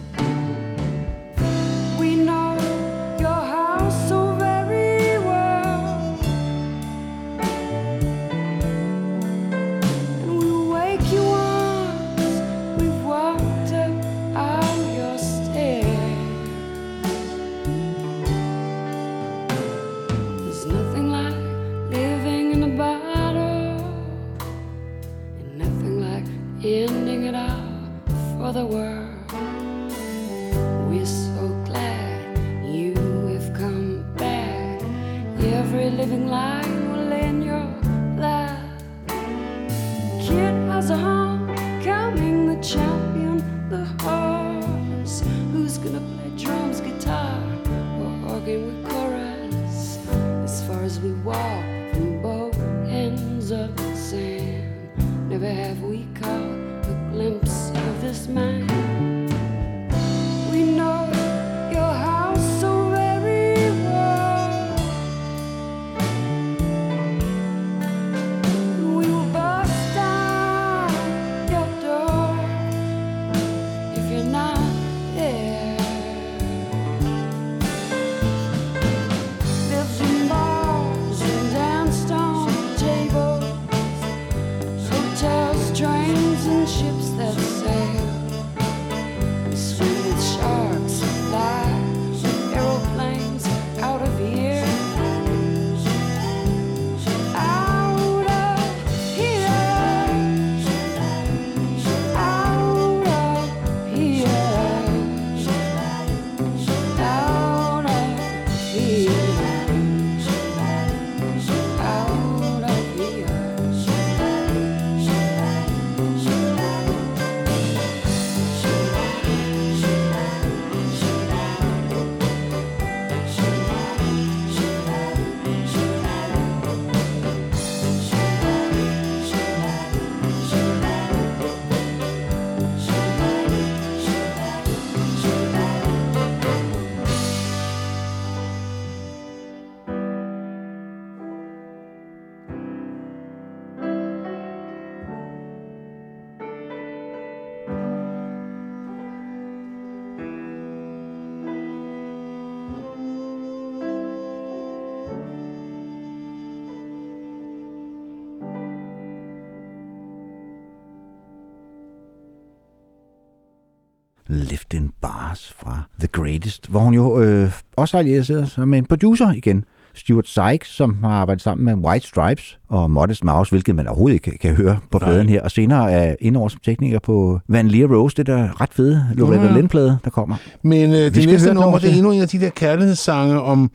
[SPEAKER 5] Greatest, hvor hun jo øh, også har allieret sig med en producer igen, Stuart Sykes, som har arbejdet sammen med White Stripes og Modest Mouse, hvilket man overhovedet ikke kan, høre på pladen her. Og senere er indover som tekniker på Van Leer Rose, det der ret fede Loretta
[SPEAKER 2] Ja.
[SPEAKER 5] Lynn-plade, der kommer.
[SPEAKER 2] Men øh, det næste nummer, det er endnu en af de der kærlighedssange om,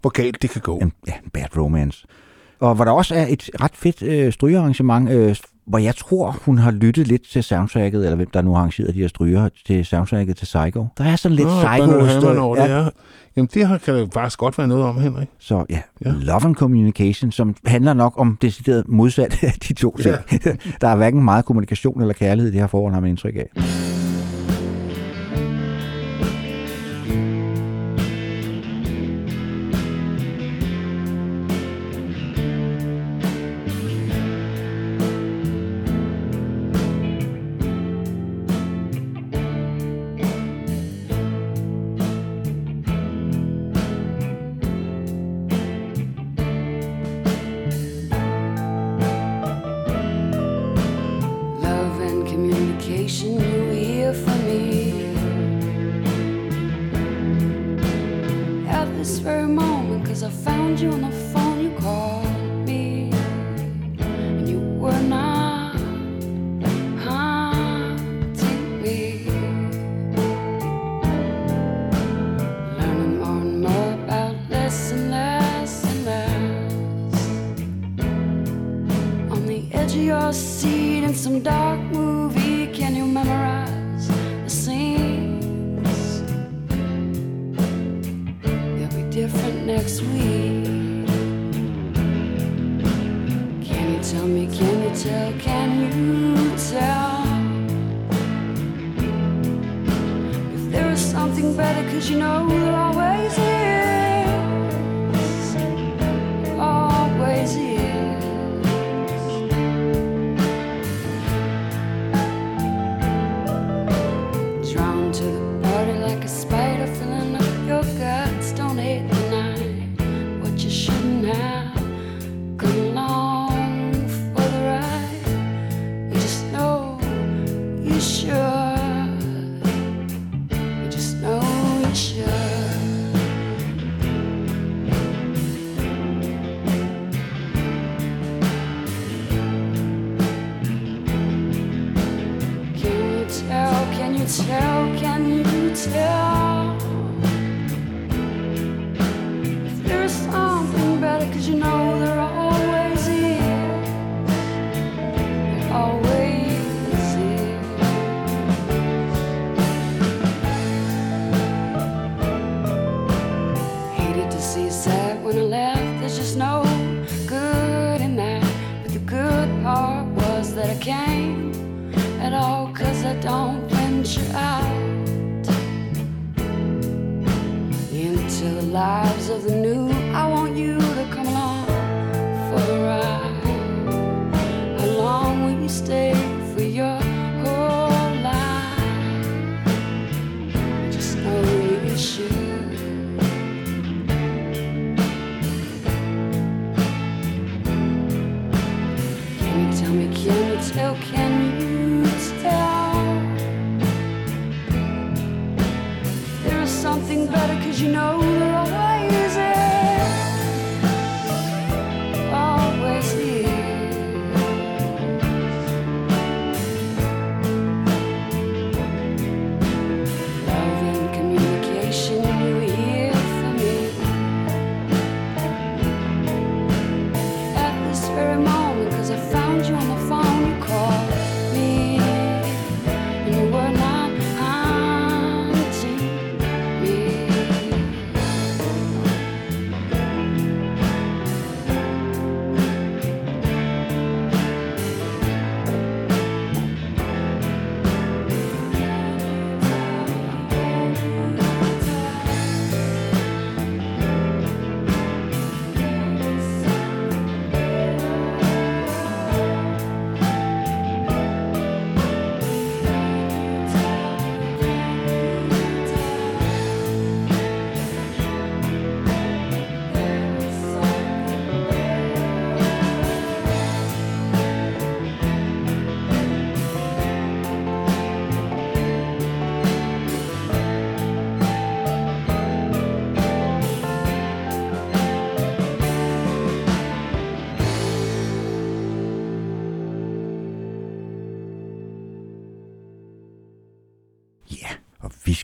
[SPEAKER 2] hvor galt det kan gå.
[SPEAKER 5] En, ja, en bad romance. Og hvor der også er et ret fedt øh, strygearrangement, øh, hvor jeg tror, hun har lyttet lidt til soundtracket, eller hvem der nu har arrangeret de her stryger til soundtracket til Psycho. Der er sådan lidt
[SPEAKER 2] Nå,
[SPEAKER 5] psycho støj.
[SPEAKER 2] over det, ja. Jamen, det her kan der faktisk godt være noget om, Henrik.
[SPEAKER 5] Så ja,
[SPEAKER 2] Ja.
[SPEAKER 5] ja, Love and Communication, som handler nok om decideret modsat af de to ting. (laughs) der er hverken meget kommunikation eller kærlighed i det her forhold, har man indtryk af.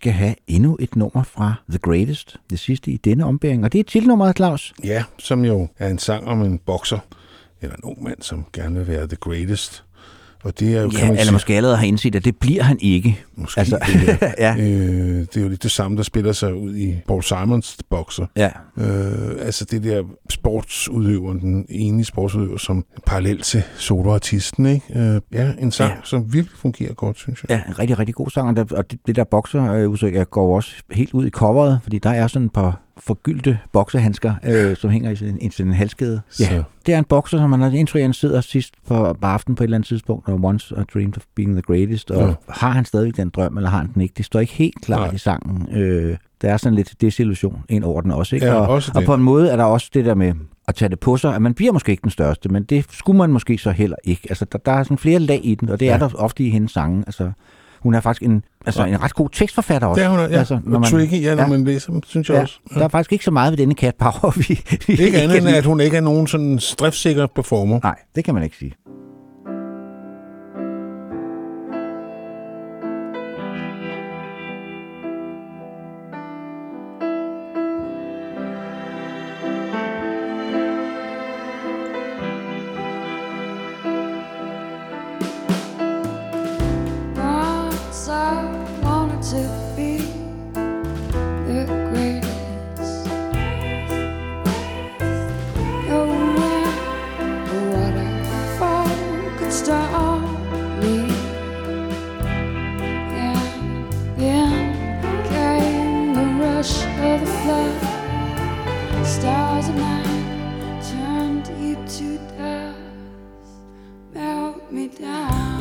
[SPEAKER 3] Skal have endnu et nummer fra The Greatest, det sidste i denne ombæring. Og det er titelnummeret, Claus.
[SPEAKER 2] Ja, som jo er en sang om en bokser, eller en ung mand, som gerne vil være the greatest. Og det er jo, kan
[SPEAKER 3] Ja,
[SPEAKER 2] man
[SPEAKER 3] eller måske allerede har indset, at det bliver han ikke.
[SPEAKER 2] måske
[SPEAKER 3] altså,
[SPEAKER 2] det, (laughs)
[SPEAKER 3] ja.
[SPEAKER 2] øh, det er jo lidt det samme, der spiller sig ud i Paul Simons bokser.
[SPEAKER 3] Ja,
[SPEAKER 2] Øh, altså det der sportsudøveren, den enige sportsudøver, som parallel til soloartisten, ikke? Øh, ja, en sang,
[SPEAKER 3] Ja.
[SPEAKER 2] som virkelig fungerer godt, synes jeg.
[SPEAKER 3] ja, en rigtig, rigtig god sang. Og, det, det der bokserudtryk øh, går også helt ud i coveret, fordi der er sådan et par forgyldte boksehandsker, øh, som hænger i sin, i sin halskæde.
[SPEAKER 2] Så-
[SPEAKER 3] Det er en bokser, som man har indtryk han sidder sidst på, på aftenen på et eller andet tidspunkt, og once I dreamed of being the greatest, og
[SPEAKER 2] Ja.
[SPEAKER 3] har han stadig den drøm, eller har han den ikke? Det står ikke helt klart
[SPEAKER 2] Nej.
[SPEAKER 3] i sangen. Øh, der er sådan lidt desillusion ind over den også, ikke?
[SPEAKER 2] Ja,
[SPEAKER 3] og,
[SPEAKER 2] også
[SPEAKER 3] og på en måde er der også det der med at tage det på sig, at man bliver måske ikke den største, men det skulle man måske så heller ikke. Altså, der, der er sådan flere lag i den, og det ja. er
[SPEAKER 2] Ja.
[SPEAKER 3] der ofte i hendes sange. Altså, hun er faktisk en, altså, en ret god tekstforfatter også.
[SPEAKER 2] Det er hun, ja.
[SPEAKER 3] Altså, når man-
[SPEAKER 2] tricky, ja, når
[SPEAKER 3] ja.
[SPEAKER 2] man læser dem, synes jeg
[SPEAKER 3] Ja,
[SPEAKER 2] også.
[SPEAKER 3] der er faktisk ikke så meget ved denne Cat Power, (laughs) vi, vi
[SPEAKER 2] Ikke andet
[SPEAKER 3] kan
[SPEAKER 2] end, at hun ikke er nogen sådan driftsikker performer.
[SPEAKER 3] Nej, det kan man ikke sige.
[SPEAKER 5] To dust, melt me down.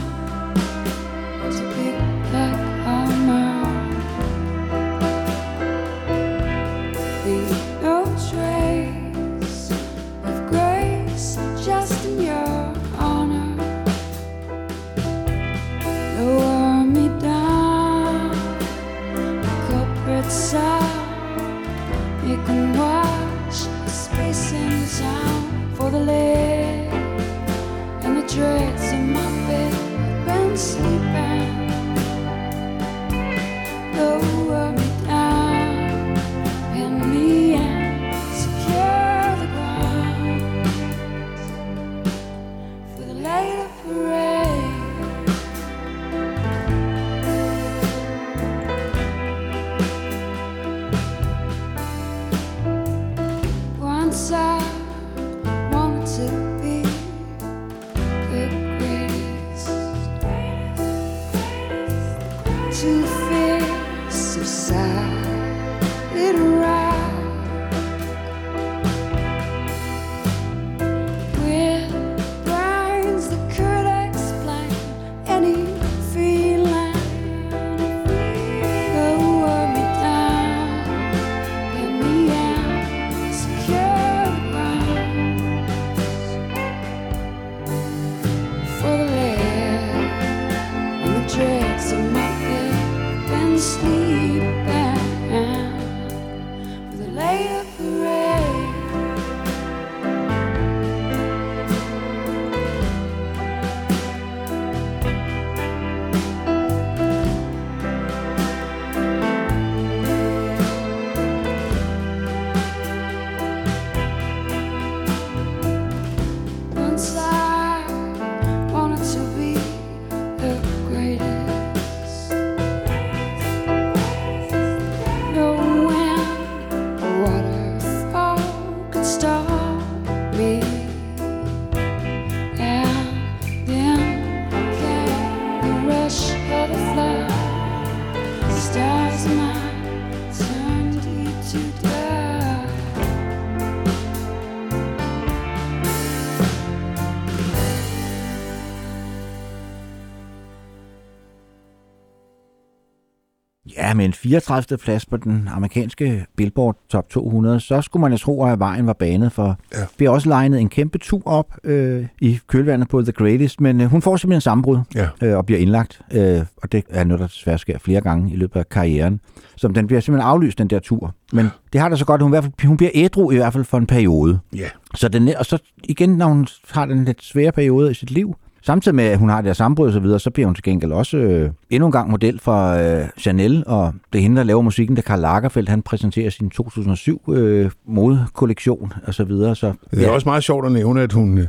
[SPEAKER 3] Ja, med en 34. plads på den amerikanske Billboard Top 200, så skulle man jo tro, at vejen var banet for.
[SPEAKER 2] Ja.
[SPEAKER 3] Vi har også legnet en kæmpe tur op øh, i kølvandet på The Greatest, men øh, hun får simpelthen sammenbrud
[SPEAKER 2] Ja.
[SPEAKER 3] øh, og bliver indlagt. Øh, og det er noget, der desværre sker flere gange i løbet af karrieren. Så den bliver simpelthen aflyst, den der tur. Men det har der så godt, at hun, i hvert fald, hun bliver ædru i hvert fald for en periode.
[SPEAKER 2] Ja.
[SPEAKER 3] Så den, og så igen, når hun har den lidt svære periode i sit liv, Samtidig med, at hun har det her sammenbrud og så videre, så bliver hun til gengæld også øh, endnu en gang model for øh, Chanel, og det er hende, der laver musikken, da Karl Lagerfeldt, han præsenterer sin 2007 øh, modekollektion og så videre. Så,
[SPEAKER 2] Det er også meget sjovt at nævne, at hun øh,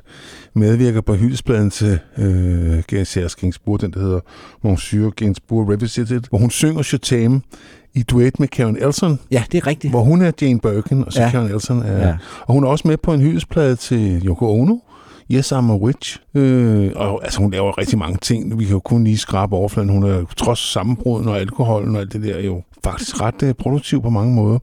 [SPEAKER 2] medvirker på hyldespladen til øh, Gainsbourg, Gainsbourg, den der hedder Monsieur Gainsbourg Revisited, hvor hun synger Chatham i duet med Karen Elson,
[SPEAKER 3] ja, det er rigtigt.
[SPEAKER 2] hvor hun er Jane Birkin, og så
[SPEAKER 3] Ja.
[SPEAKER 2] ja. Karen Elson er...
[SPEAKER 3] Ja.
[SPEAKER 2] Ja. Og hun er også med på en hyldesplade til Yoko Ono, Yes, I'm a Witch. Øh, og altså, hun laver rigtig mange ting. Vi kan jo kun lige skrabe overfladen. Hun er trods sammenbruden og alkoholen og alt det der jo faktisk ret øh, produktiv på mange måder.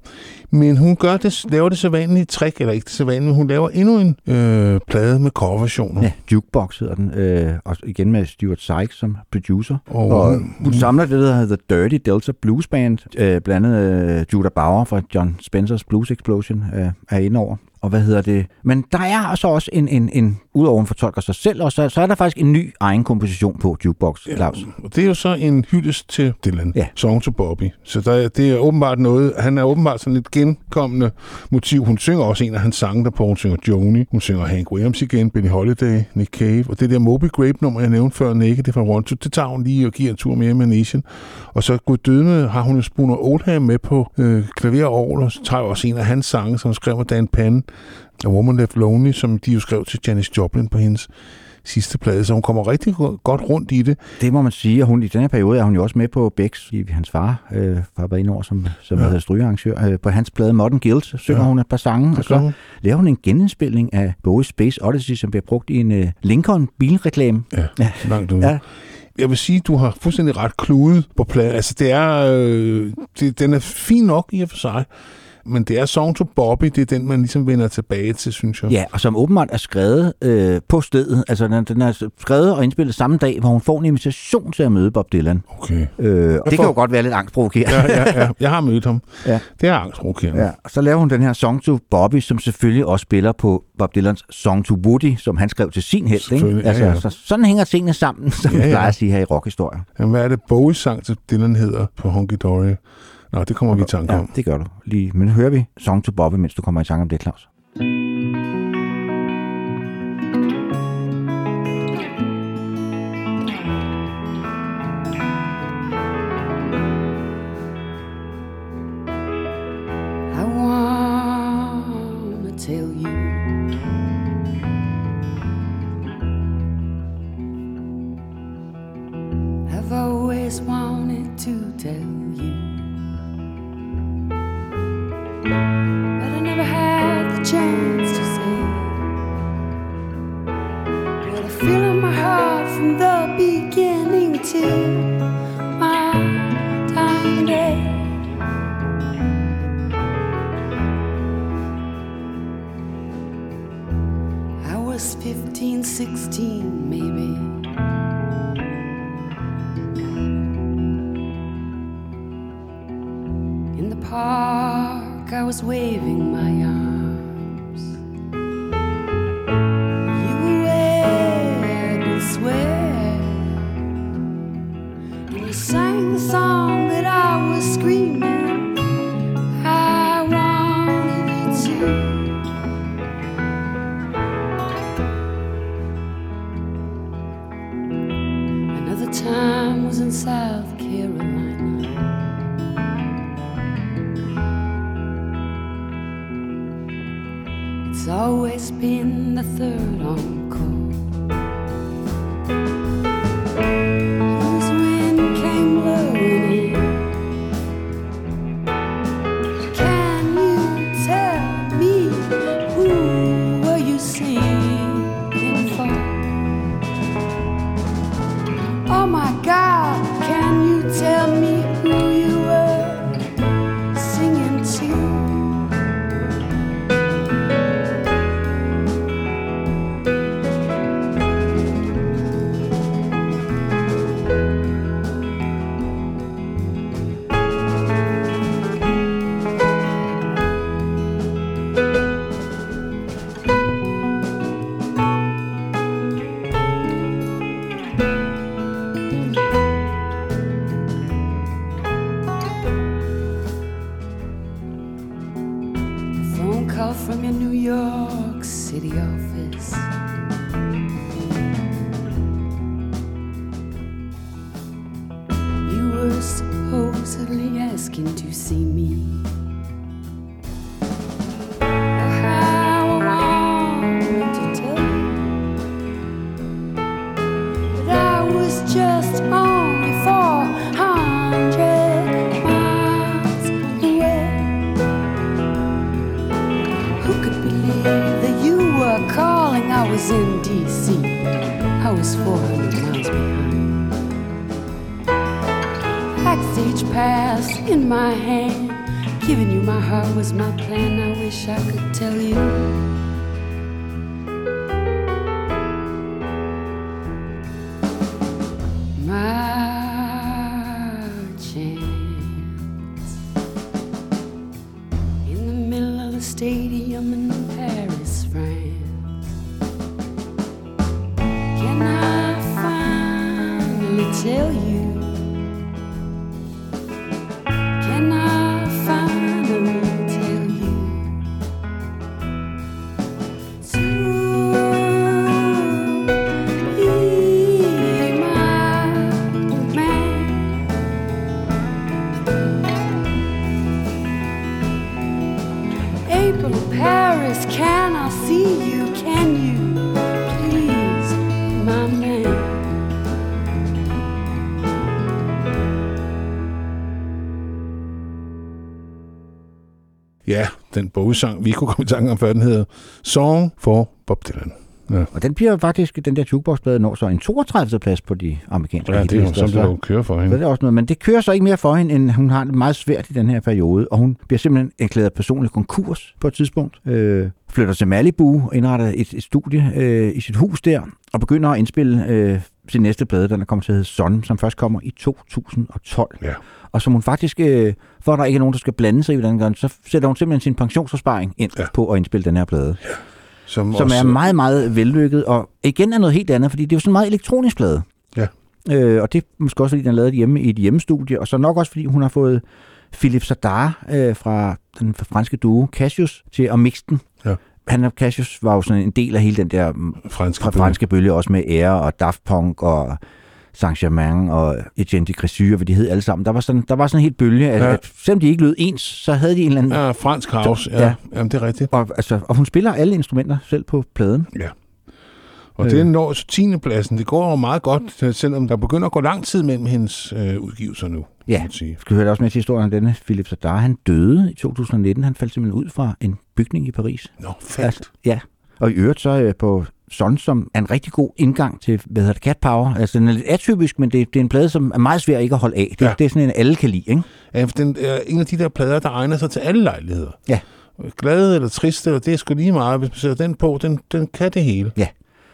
[SPEAKER 2] Men hun gør det, laver det så vanlige trick, eller ikke det så vanlige, hun laver endnu en øh, plade med coverversioner.
[SPEAKER 3] Ja, Jukebox hedder den, øh, og igen med Stuart Sykes som producer.
[SPEAKER 2] Og
[SPEAKER 3] Og
[SPEAKER 2] hun-
[SPEAKER 3] hun samler det, der hedder The Dirty Delta Blues Band, øh, blandt andet øh, Judah Bauer fra John Spencers Blues Explosion øh, er inde over. Og hvad hedder det? Men der er så også en, en, en udover hun fortolker sig selv, og så, så er der faktisk en ny egen komposition på Jukebox, Claus.
[SPEAKER 2] Og det er jo så en hyldest til Dylan.
[SPEAKER 3] Ja.
[SPEAKER 2] Song to Bobby. Så der, er- det er åbenbart noget, han er åbenbart sådan et genkommende motiv. Hun synger også en af hans sange der på. Hun synger Joni, hun synger Hank Williams igen, Billie Holiday, Nick Cave. Og det der Moby Grape nummer, jeg nævnte før, Naked, det er fra Ronto. Det tager hun lige og giver en tur mere med Nation. Og så Gud dødende har hun jo Spooner Oldham med på øh, klaver og orgel, og så tager jeg også en af hans sange, som skrev med Dan Penn, A Woman Left Lonely, som de jo skrev til Janis Joplin på hendes sidste plade, så hun kommer rigtig go- godt rundt i det.
[SPEAKER 3] Det må man sige, og hun, i den her periode er hun jo også med på Becks, i hans far øh, har været inde over som, som
[SPEAKER 2] Ja.
[SPEAKER 3] hedder strygearrangør. Øh, på hans plade Modern Guild synger
[SPEAKER 2] Ja.
[SPEAKER 3] hun et par sange, og så laver hun en genindspilning af Bowie Space Odyssey, som bliver brugt i en øh, Lincoln bilreklame.
[SPEAKER 2] Ja,
[SPEAKER 3] Ja.
[SPEAKER 2] langt ude.
[SPEAKER 3] Ja.
[SPEAKER 2] Jeg vil sige, du har fuldstændig ret kludet på pladen. Altså, det er, øh, det, den er fin nok i og for sig, men det er Song to Bobby, det er den, man ligesom vender tilbage til, synes jeg.
[SPEAKER 3] Ja, og som åbenbart er skrevet øh, på stedet. Altså, den, den er skrevet og indspillet samme dag, hvor hun får en invitation til at møde Bob Dylan.
[SPEAKER 2] Okay.
[SPEAKER 3] Øh, og det
[SPEAKER 2] får-
[SPEAKER 3] kan jo godt være lidt angstprovokerende.
[SPEAKER 2] Ja, ja, ja. Jeg har mødt ham.
[SPEAKER 3] Ja.
[SPEAKER 2] Det er angstprovokerende.
[SPEAKER 3] Ja, og så laver hun den her Song to Bobby, som selvfølgelig også spiller på Bob Dylans Song to Woody, som han skrev til sin held.
[SPEAKER 2] Selvfølgelig,
[SPEAKER 3] Ikke?
[SPEAKER 2] ja,
[SPEAKER 3] Altså,
[SPEAKER 2] ja.
[SPEAKER 3] Så sådan hænger tingene sammen, (laughs) som
[SPEAKER 2] Ja,
[SPEAKER 3] ja,
[SPEAKER 2] ja.
[SPEAKER 3] vi plejer at sige her i rockhistorier.
[SPEAKER 2] Jamen, hvad er det Bowies sang til Dylan hedder på Honky Dory? Nå, det kommer vi i tanke
[SPEAKER 3] Ja,
[SPEAKER 2] om.
[SPEAKER 3] det gør du. Lige. Men hører vi Song to Bobby, mens du kommer i tanke om det, Claus?
[SPEAKER 5] I wanna tell you I've always wanted to tell in my heart from the beginning to my dying day I was 15, 16, maybe. In the park, I was waving my arms. You were wet with sweat. And you sang the song that I was screaming. I wanted you to. Another time was in South always been the third on was in DC. I was 400 miles behind. Backstage pass in my hand. Giving you my heart was my plan. I wish I could tell you.
[SPEAKER 2] Bogsang, vi kunne komme i tanke om før, den hedder Song for Bob Dylan. Ja,
[SPEAKER 3] Og den bliver faktisk, den der jukeboxplade når så en 32. plads på de amerikanske
[SPEAKER 2] ja det er jo sådan, det
[SPEAKER 3] så-
[SPEAKER 2] jo kører for
[SPEAKER 3] Så
[SPEAKER 2] hende.
[SPEAKER 3] det er også noget, men det kører så ikke mere for hende, end hun har det meget svært i den her periode, og hun bliver simpelthen erklæret personlig konkurs på et tidspunkt. Øh, flytter til Malibu og indretter et, et studie øh, i sit hus der, og begynder at indspille øh, sin næste plade, den er kommet til at hedde Son, som først kommer i 2012.
[SPEAKER 2] Ja.
[SPEAKER 3] Og som hun faktisk, øh, for at der ikke er nogen, der skal blande sig i, hvordan den gør, så sætter hun simpelthen sin pensionsopsparing ind
[SPEAKER 2] Ja.
[SPEAKER 3] ja. på at indspille den her plade
[SPEAKER 2] Som,
[SPEAKER 3] som
[SPEAKER 2] også,
[SPEAKER 3] er meget, meget vellykket, og igen er noget helt andet, fordi det er jo sådan en meget elektronisk plade.
[SPEAKER 2] Ja.
[SPEAKER 3] Øh, og det er måske også, fordi den er lavet hjemme i et hjemmestudie, og så nok også, fordi hun har fået Philip Sadar øh, fra den franske duo Cassius til at mixe den.
[SPEAKER 2] Ja.
[SPEAKER 3] Han og Cassius var jo sådan en del af hele den der
[SPEAKER 2] franske,
[SPEAKER 3] fra franske bølge, også med Air og Daft Punk og Saint-Germain og Etienne de Crécy, og hvad de hed alle sammen. Der var sådan, der var sådan en helt bølge, at,
[SPEAKER 2] Ja.
[SPEAKER 3] at selvom de ikke lød ens, så havde de en eller anden...
[SPEAKER 2] Ja, fransk house, ja.
[SPEAKER 3] Ja.
[SPEAKER 2] ja. Jamen, det er rigtigt.
[SPEAKER 3] Og, altså, og hun spiller alle instrumenter selv på pladen.
[SPEAKER 2] Ja. Og øh. Det når så 10. pladsen. Det går jo meget godt, selvom der begynder at gå lang tid mellem hendes øh, udgivelser nu.
[SPEAKER 3] Ja.
[SPEAKER 2] man sige.
[SPEAKER 3] skal høre også med til historien om denne Philip Sadar. Han døde i 2019. Han faldt simpelthen ud fra en bygning i Paris.
[SPEAKER 2] Nå, fast.
[SPEAKER 3] ja. Og i øvrigt så øh, på Son, som er en rigtig god indgang til, hvad hedder det, Cat Power. Altså den er lidt atypisk, men det, det er en plade, som er meget svær ikke at holde af. Det,
[SPEAKER 2] Ja.
[SPEAKER 3] ja. det er sådan en, alle kan lide, ikke?
[SPEAKER 2] Ja, for den er en af de der plader, der egner sig til alle lejligheder.
[SPEAKER 3] Ja.
[SPEAKER 2] Glad eller trist, eller det er sgu lige meget. Hvis man sætter den på, den, den kan det hele.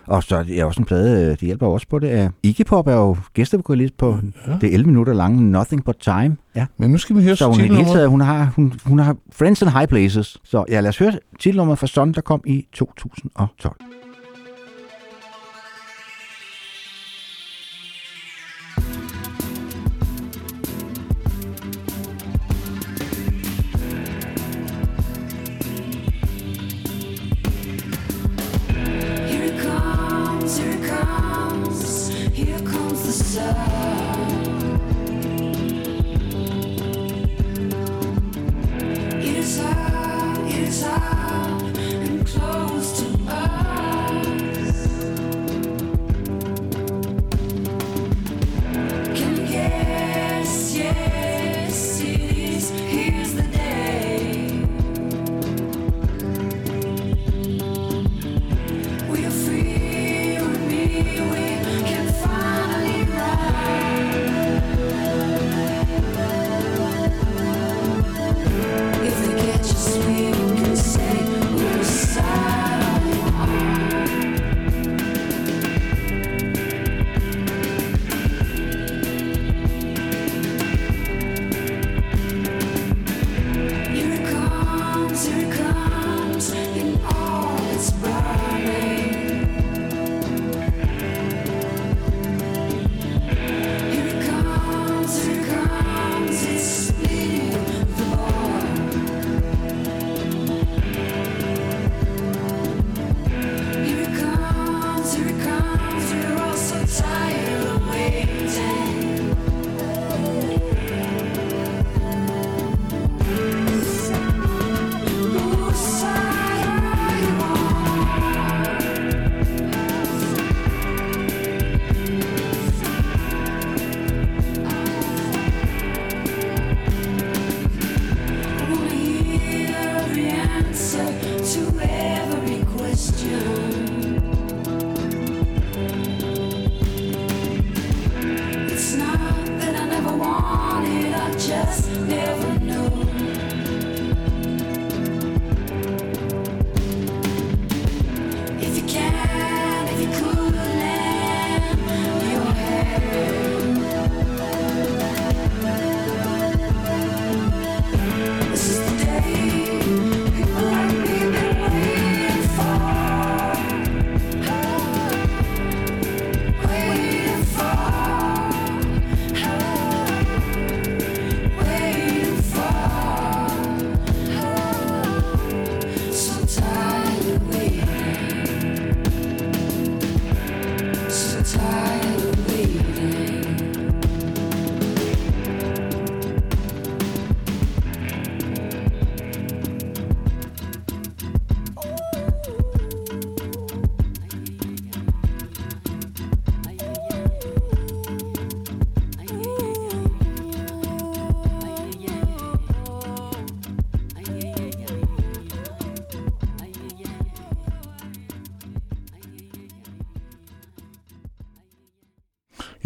[SPEAKER 3] Og så er det også en plade, øh, det hjælper også på det. er- Iggy Pop er jo gæstevokalist på
[SPEAKER 2] Ja.
[SPEAKER 3] ja. det 11 minutter lange Nothing But Time. Ja.
[SPEAKER 2] Men nu skal vi høre
[SPEAKER 3] Så hun hele taget, hun har, hun, hun har Friends in High Places. Så ja, lad os høre titelnummeret for Son, der kom i 2012.
[SPEAKER 5] desire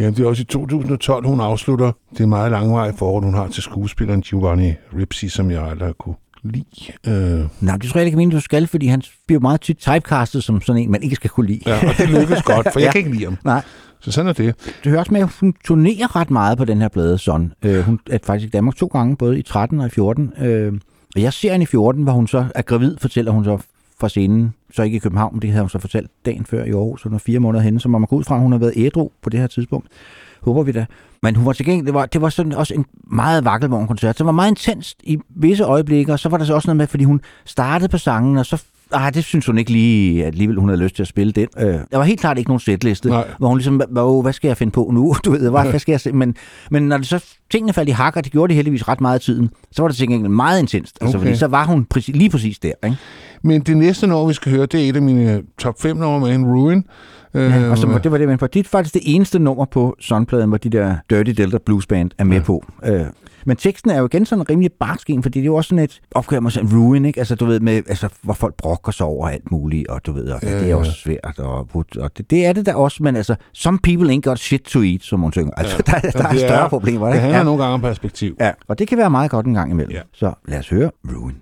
[SPEAKER 2] Ja, det er også i 2012, hun afslutter det meget langvarige forhold, hun har til skuespilleren Giovanni Ripsi, som jeg aldrig kunne lide. Øh,
[SPEAKER 5] Nej, det tror jeg ikke, mener, du skal, fordi han bliver meget tit typecastet som sådan en, man ikke skal kunne lide.
[SPEAKER 2] ja, og det lykkes godt, for (laughs) jeg
[SPEAKER 5] Ja.
[SPEAKER 2] kan ikke lide ham.
[SPEAKER 5] Nej,
[SPEAKER 2] Så sådan er det.
[SPEAKER 5] det hører også med, at hun turnerer ret meget på den her plade, Son. Øh, hun er faktisk i Danmark to gange, både i 13 og i 14. Øh, og jeg ser hende i 14, hvor hun så er gravid, fortæller hun så fra scenen. Så ikke i København, det havde hun så fortalt dagen før i Aarhus, så hun er fire måneder henne, så man må gå ud fra, at hun har været ædru på det her tidspunkt. Håber vi da. Men hun var til gengæld, det var, det var sådan også en meget vakkelvogn-koncert. Så var meget intenst i visse øjeblikke, og så var der så også noget med, fordi hun startede på sangen, og så Ah, det synes hun ikke lige, at alligevel hun havde lyst til at spille den. Øh, der var helt klart ikke nogen sætliste,
[SPEAKER 2] Nej.
[SPEAKER 5] hvor hun ligesom, hvad, hvad skal jeg finde på nu? (laughs) Du ved, hvad, hvad skal jeg se? Men, men når det så tingene faldt i hak, og det gjorde det heldigvis ret meget af tiden, så var det til gengæld meget intenst. Altså,
[SPEAKER 2] Okay.
[SPEAKER 5] fordi så var hun præcis, lige præcis der. Ikke?
[SPEAKER 2] Men det næste nummer, vi skal høre, det er et af mine top 5 numre med en Ruin.
[SPEAKER 5] Ja, og så, det var det, men for det er faktisk det eneste nummer på Sunpladen, hvor de der Dirty Delta Blues Band er med ja. på. Øh, men teksten er jo igen sådan rimelig barsk en, fordi det er jo også sådan et opgør med sådan ruin, ikke? Altså, du ved, med, altså, hvor folk brokker sig over alt muligt, og du ved, og, ja, det er også svært, og, og det, det, er det da også, men altså, some people ain't got shit to eat, som hun synger. Altså, ja. der, (laughs) der er
[SPEAKER 2] det
[SPEAKER 5] større problemer,
[SPEAKER 2] Det
[SPEAKER 5] ikke?
[SPEAKER 2] handler
[SPEAKER 5] Ja.
[SPEAKER 2] nogle gange om perspektiv.
[SPEAKER 5] Ja, og det kan være meget godt en gang imellem.
[SPEAKER 2] Ja.
[SPEAKER 5] Så lad os høre Ruin.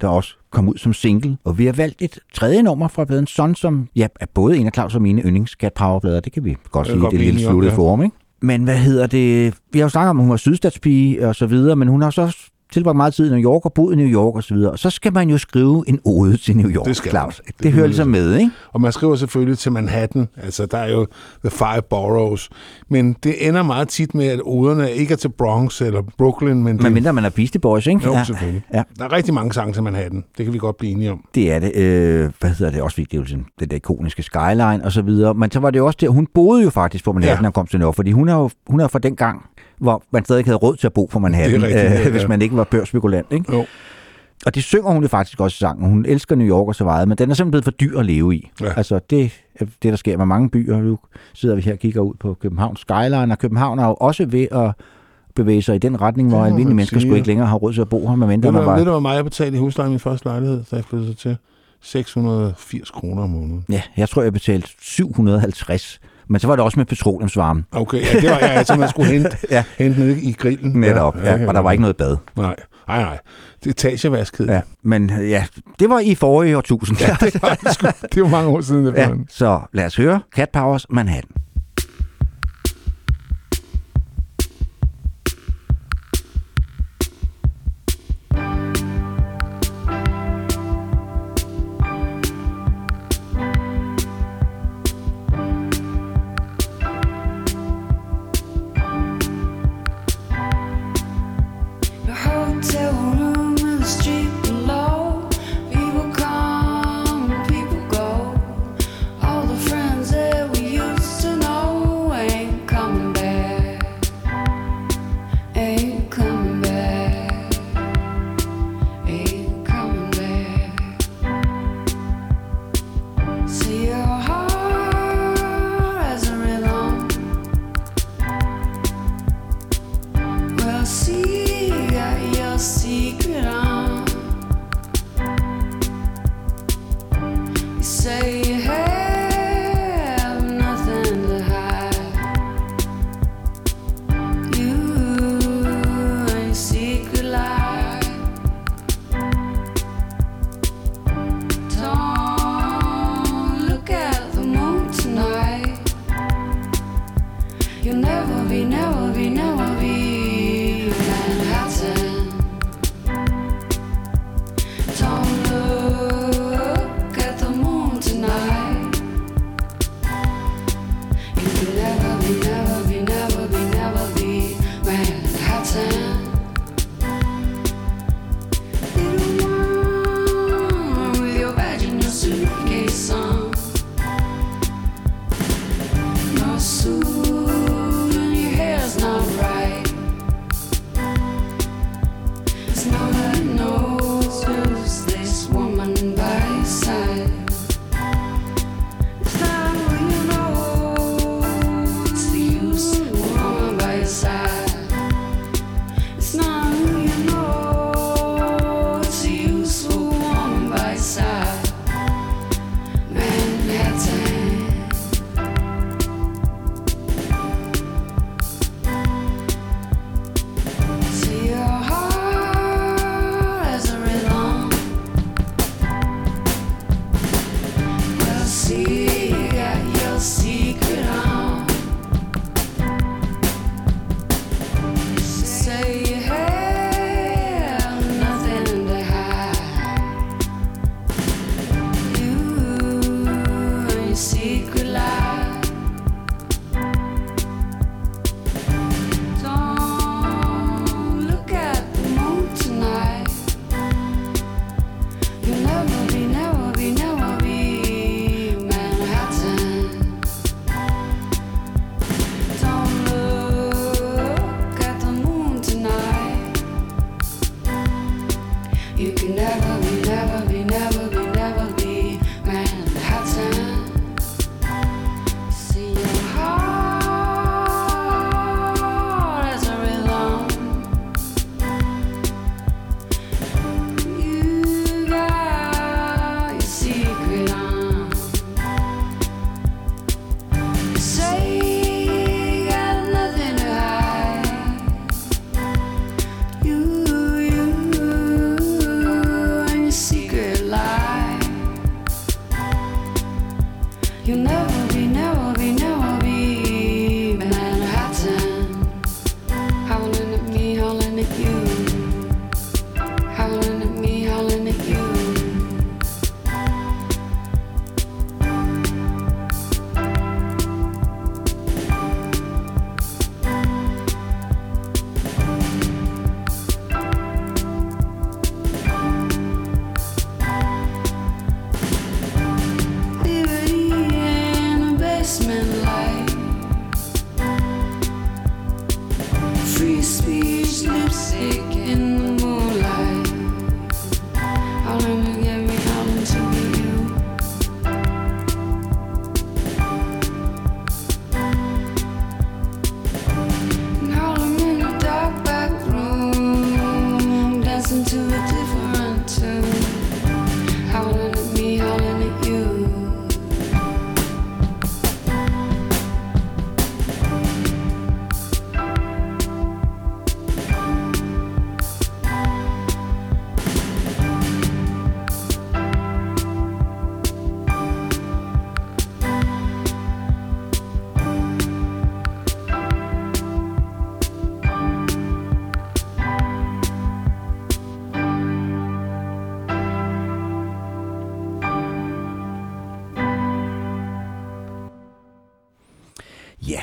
[SPEAKER 5] Der også kom ud som single. Og vi har valgt et tredje nummer fra pladen Son, som ja, er både en af Claus og mine yndlings Cat Power-plader. Det kan vi godt sige, det er lille sluttet
[SPEAKER 2] ja.
[SPEAKER 5] form, ikke? Men hvad hedder det? Vi har jo snakket om, at hun var sydstatspige og så videre, men hun har så tilbragt meget tid i New York og boet i New York og så videre. Og så skal man jo skrive en ode til New York,
[SPEAKER 2] Det skal man.
[SPEAKER 5] Claus.
[SPEAKER 2] Det
[SPEAKER 5] Det, det
[SPEAKER 2] er
[SPEAKER 5] hører ligesom med, ikke?
[SPEAKER 2] Og man skriver selvfølgelig til Manhattan. Altså, der er jo The Five Boroughs. Men det ender meget tit med, at oderne ikke er til Bronx eller Brooklyn, men det,
[SPEAKER 5] Men mindre man er Beastie Boys, ikke?
[SPEAKER 2] jo,
[SPEAKER 5] ja,
[SPEAKER 2] selvfølgelig.
[SPEAKER 5] ja.
[SPEAKER 2] Der er rigtig mange sange til Manhattan. Det kan vi godt blive enige om.
[SPEAKER 5] Det er det. Øh, hvad hedder det også? fordi Det er den der ikoniske skyline og så videre. Men så var det jo også der, hun boede jo faktisk på Manhattan
[SPEAKER 2] Ja.
[SPEAKER 5] og kom til New York, fordi hun er jo hun er fra den gang, hvor man stadig havde råd til at bo på Manhattan,
[SPEAKER 2] Det rigtigt,
[SPEAKER 5] øh,
[SPEAKER 2] ja.
[SPEAKER 5] hvis man ikke var børsspekulant. Ikke?
[SPEAKER 2] Jo.
[SPEAKER 5] Og det synger hun jo faktisk også i sangen. Hun elsker New York og så meget, men den er simpelthen blevet for dyr at leve i.
[SPEAKER 2] Ja.
[SPEAKER 5] Altså det er det, der sker med mange byer. Nu sidder vi her og kigger ud på Københavns skyline, og København er jo også ved at bevæge sig i den retning, hvor
[SPEAKER 2] Det
[SPEAKER 5] almindelige
[SPEAKER 2] man
[SPEAKER 5] mennesker skulle ikke længere have råd til at bo her, medmindre
[SPEAKER 2] Ved
[SPEAKER 5] man
[SPEAKER 2] du,
[SPEAKER 5] var...
[SPEAKER 2] ved du, hvor meget jeg betalte i husleje i min første lejlighed, da jeg flyttede til? 680 kroner om måneden.
[SPEAKER 5] Ja, jeg tror, jeg betalte 750. Men så var det også med petroleumsvarme.
[SPEAKER 2] Okay, ja, det var jeg, altså, man skulle (laughs) hente,
[SPEAKER 5] Ja.
[SPEAKER 2] ja. hente ned i grillen.
[SPEAKER 5] Netop, ja, ja, og der var ikke noget bad.
[SPEAKER 2] Nej, nej, nej. Det etagevask hed.
[SPEAKER 5] Ja, men ja, det var i forrige årtusind. Ja,
[SPEAKER 2] det, var, det, var mange år siden. Det
[SPEAKER 5] ja,
[SPEAKER 2] ja.
[SPEAKER 5] så lad os høre Cat Powers Manhattan.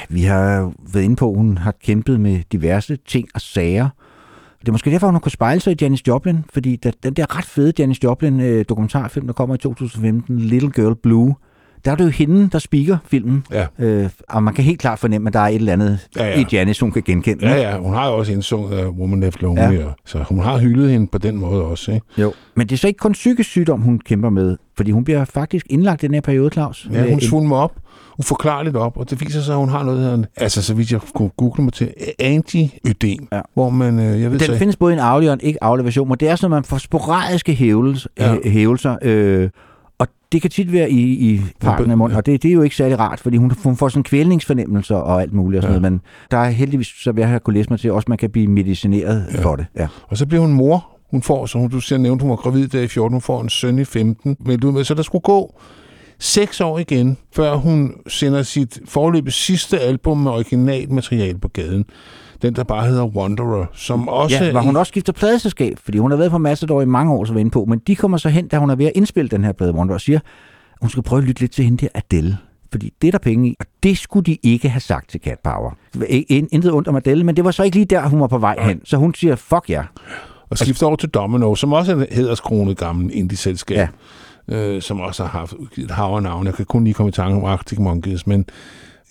[SPEAKER 3] Vi har været inde på, at hun har kæmpet med diverse ting og sager. Det er måske derfor, hun har kunnet spejle sig i Janis Joplin, fordi der, den der ret fede Janis Joplin-dokumentarfilm, øh, der kommer i 2015, Little Girl Blue, der er det jo hende, der speaker filmen.
[SPEAKER 2] Ja.
[SPEAKER 3] Øh, og man kan helt klart fornemme, at der er et eller andet
[SPEAKER 2] Ja,
[SPEAKER 3] ja, i Janis, hun kan genkende.
[SPEAKER 2] Ja, ja, hun har jo også indsunget uh, Woman Left Lonely, ja.
[SPEAKER 3] Ja.
[SPEAKER 2] så hun har hyldet hende på den måde også. Ikke?
[SPEAKER 3] Jo. Men det er så ikke kun psykisk sygdom, hun kæmper med, fordi hun bliver faktisk indlagt i den her periode, Claus.
[SPEAKER 2] Ja, hun
[SPEAKER 3] en-
[SPEAKER 2] svulmer op, uforklarligt op, og det viser sig, at hun har noget, der altså så vidt jeg kunne google mig til, anti-ødem,
[SPEAKER 3] Ja.
[SPEAKER 2] hvor man, øh, jeg ved
[SPEAKER 3] Den
[SPEAKER 2] så,
[SPEAKER 3] findes både i en arvelig og en ikke arvelig version, men det er sådan, at man får sporadiske hævelser,
[SPEAKER 2] ja.
[SPEAKER 3] hævelser øh, og det kan tit være i, i parken af munden, og det, det er jo ikke særlig rart, fordi hun, hun får sådan kvælningsfornemmelser og alt muligt og sådan
[SPEAKER 2] Ja.
[SPEAKER 3] noget, men der er heldigvis, så jeg have kunne læse mig til, også man kan blive medicineret
[SPEAKER 2] Ja.
[SPEAKER 3] for det. Ja.
[SPEAKER 2] og så bliver hun mor, hun får, som du siger, nævnt, hun var gravid der i 14, hun får en søn i 15, meldt ud med, så der skulle gå seks år igen, før hun sender sit forløbet sidste album med originalmateriale på gaden. Den, der bare hedder Wanderer, som også...
[SPEAKER 3] Ja, var hun også skifter pladeselskab, fordi hun har været på Massador i mange år, så var inde på, men de kommer så hen, da hun er ved at indspille den her plade, Wonder, og siger, at hun skal prøve at lytte lidt til hende der Adele. Fordi det er der penge i, og det skulle de ikke have sagt til Cat Power. Intet ondt om Adele, men det var så ikke lige der, hun var på vej hen. Så hun siger, fuck ja.
[SPEAKER 2] og skifter over til Domino, som også er et hæderskronet gammel indie-selskab, ja. Øh, som også har haft et hav af navn. Jeg kan kun lige komme i tanke om Arctic Monkeys, men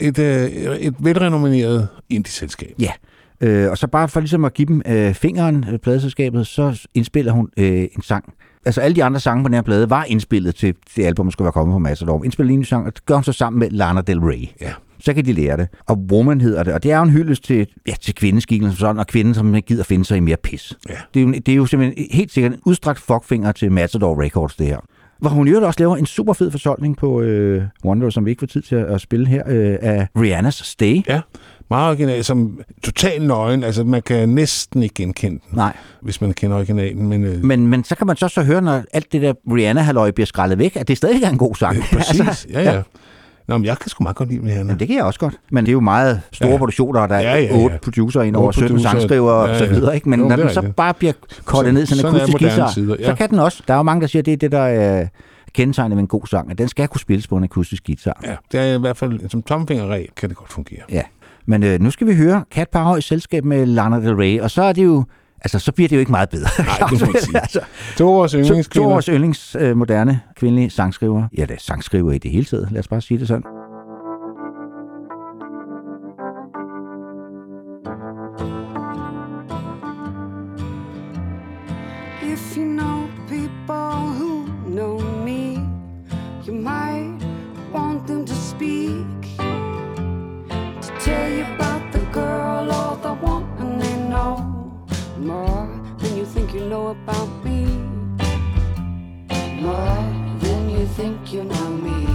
[SPEAKER 2] et, øh, et velrenommeret indie-selskab.
[SPEAKER 3] Ja. Øh, og så bare for ligesom at give dem øh, fingeren, øh, pladeselskabet, så indspiller hun øh, en sang. Altså alle de andre sange på den her plade var indspillet til det album, der skulle være kommet på Massador. Indspiller en sang, og det gør hun så sammen med Lana Del Rey.
[SPEAKER 2] Ja.
[SPEAKER 3] Så kan de lære det. Og Woman hedder det, og det er jo en hyldest til, ja, til kvindeskikken som sådan, og kvinden, som ikke gider finde sig i mere pis.
[SPEAKER 2] Ja.
[SPEAKER 3] Det, er jo, det er jo simpelthen helt sikkert en udstrakt fuckfinger til Matador Records, det her. Hvor hun i øvrigt også laver en super fed fortolkning på øh, Wonder, som vi ikke får tid til at, at spille her, øh, af Rihannas Stay.
[SPEAKER 2] Ja, meget original, som total nøgen. Altså, man kan næsten ikke genkende den,
[SPEAKER 3] Nej,
[SPEAKER 2] hvis man kender originalen. Men, øh,
[SPEAKER 3] men, men så kan man så, så høre, når alt det der Rihanna-halløj bliver skrællet væk, at det stadig er en god sang. (laughs)
[SPEAKER 2] præcis, ja, ja. Nå, men jeg kan sgu meget godt lide Rihanna.
[SPEAKER 3] Jamen, det kan jeg også godt. Men det er jo meget store
[SPEAKER 2] Ja.
[SPEAKER 3] ja. produktioner, og der er
[SPEAKER 2] Ja,
[SPEAKER 3] ja,
[SPEAKER 2] ja,
[SPEAKER 3] ja,
[SPEAKER 2] ja.
[SPEAKER 3] 8 producer ind over
[SPEAKER 2] Otte
[SPEAKER 3] 17
[SPEAKER 2] producer.
[SPEAKER 3] sangskrivere
[SPEAKER 2] Ja,
[SPEAKER 3] og så
[SPEAKER 2] ja.
[SPEAKER 3] videre. Ikke? Men
[SPEAKER 2] Jo,
[SPEAKER 3] når den så bare bliver kortet ned en
[SPEAKER 2] Sådan er
[SPEAKER 3] akustisk guitar,
[SPEAKER 2] tider, ja.
[SPEAKER 3] så kan den også. Der er jo mange, der siger, at det er det, der er kendetegnet ved en god sang, at den skal kunne spilles på en akustisk guitar.
[SPEAKER 2] Ja, det er i hvert fald som tomfingerregel, kan det godt fungere.
[SPEAKER 3] Ja. Men øh, nu skal vi høre Cat Power i selskab med Lana Del Rey, og så er det jo, altså så bliver det jo ikke meget bedre.
[SPEAKER 2] Nej, det må man sige. (laughs)
[SPEAKER 3] altså,
[SPEAKER 2] To vores
[SPEAKER 3] to, to
[SPEAKER 2] yndlingskvinder.
[SPEAKER 3] vores yndlings øh, moderne kvindelige sangskriver. Ja, det er sangskriver i det hele taget. Lad os bare sige det sådan.
[SPEAKER 5] You know about me. More than you think you know me.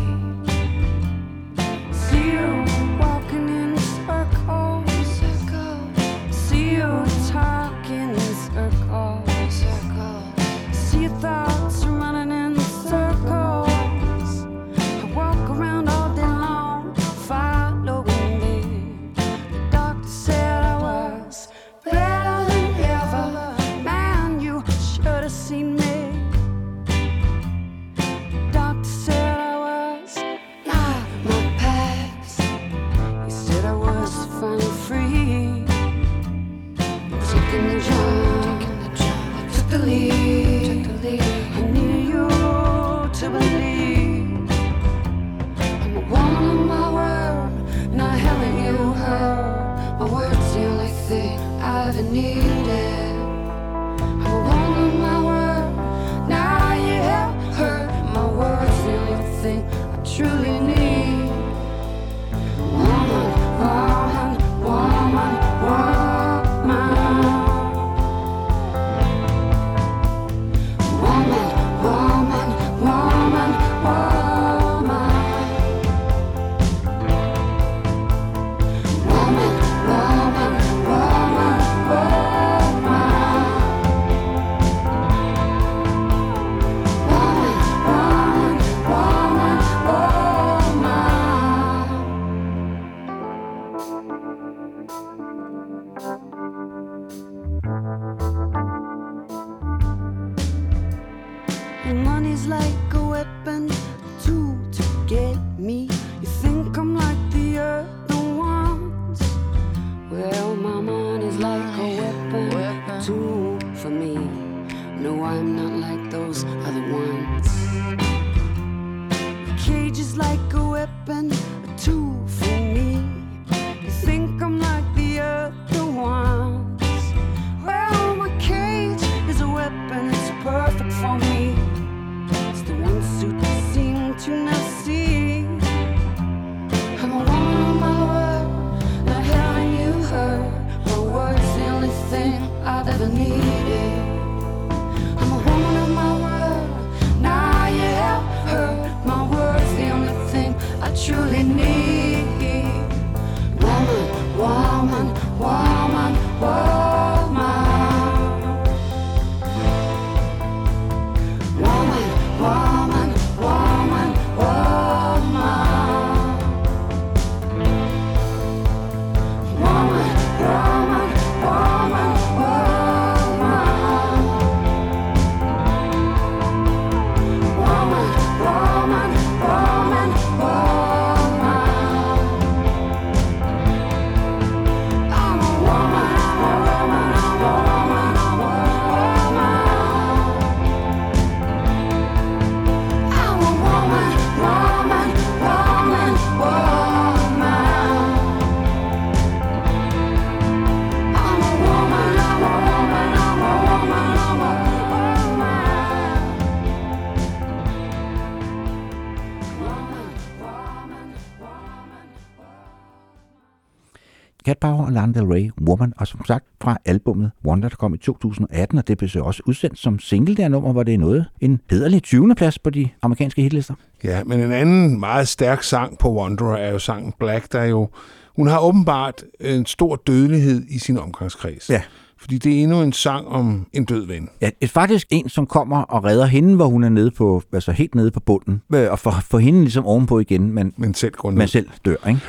[SPEAKER 5] Bauer og Lana Del Rey, Woman, og som sagt fra albumet Wonder, der kom i 2018, og det blev så også udsendt som single der nummer, hvor det er noget en hederlig 20. plads på de amerikanske hitlister.
[SPEAKER 2] Ja, men en anden meget stærk sang på Wonder er jo sangen Black, der jo hun har åbenbart en stor dødelighed i sin omgangskreds.
[SPEAKER 5] Ja.
[SPEAKER 2] Fordi det er endnu en sang om en død ven.
[SPEAKER 5] Ja, et faktisk en, som kommer og redder hende, hvor hun er nede på, altså helt nede på bunden, øh, og får, får hende ligesom ovenpå igen, men,
[SPEAKER 2] men, selv, grundet.
[SPEAKER 5] men selv dør, ikke?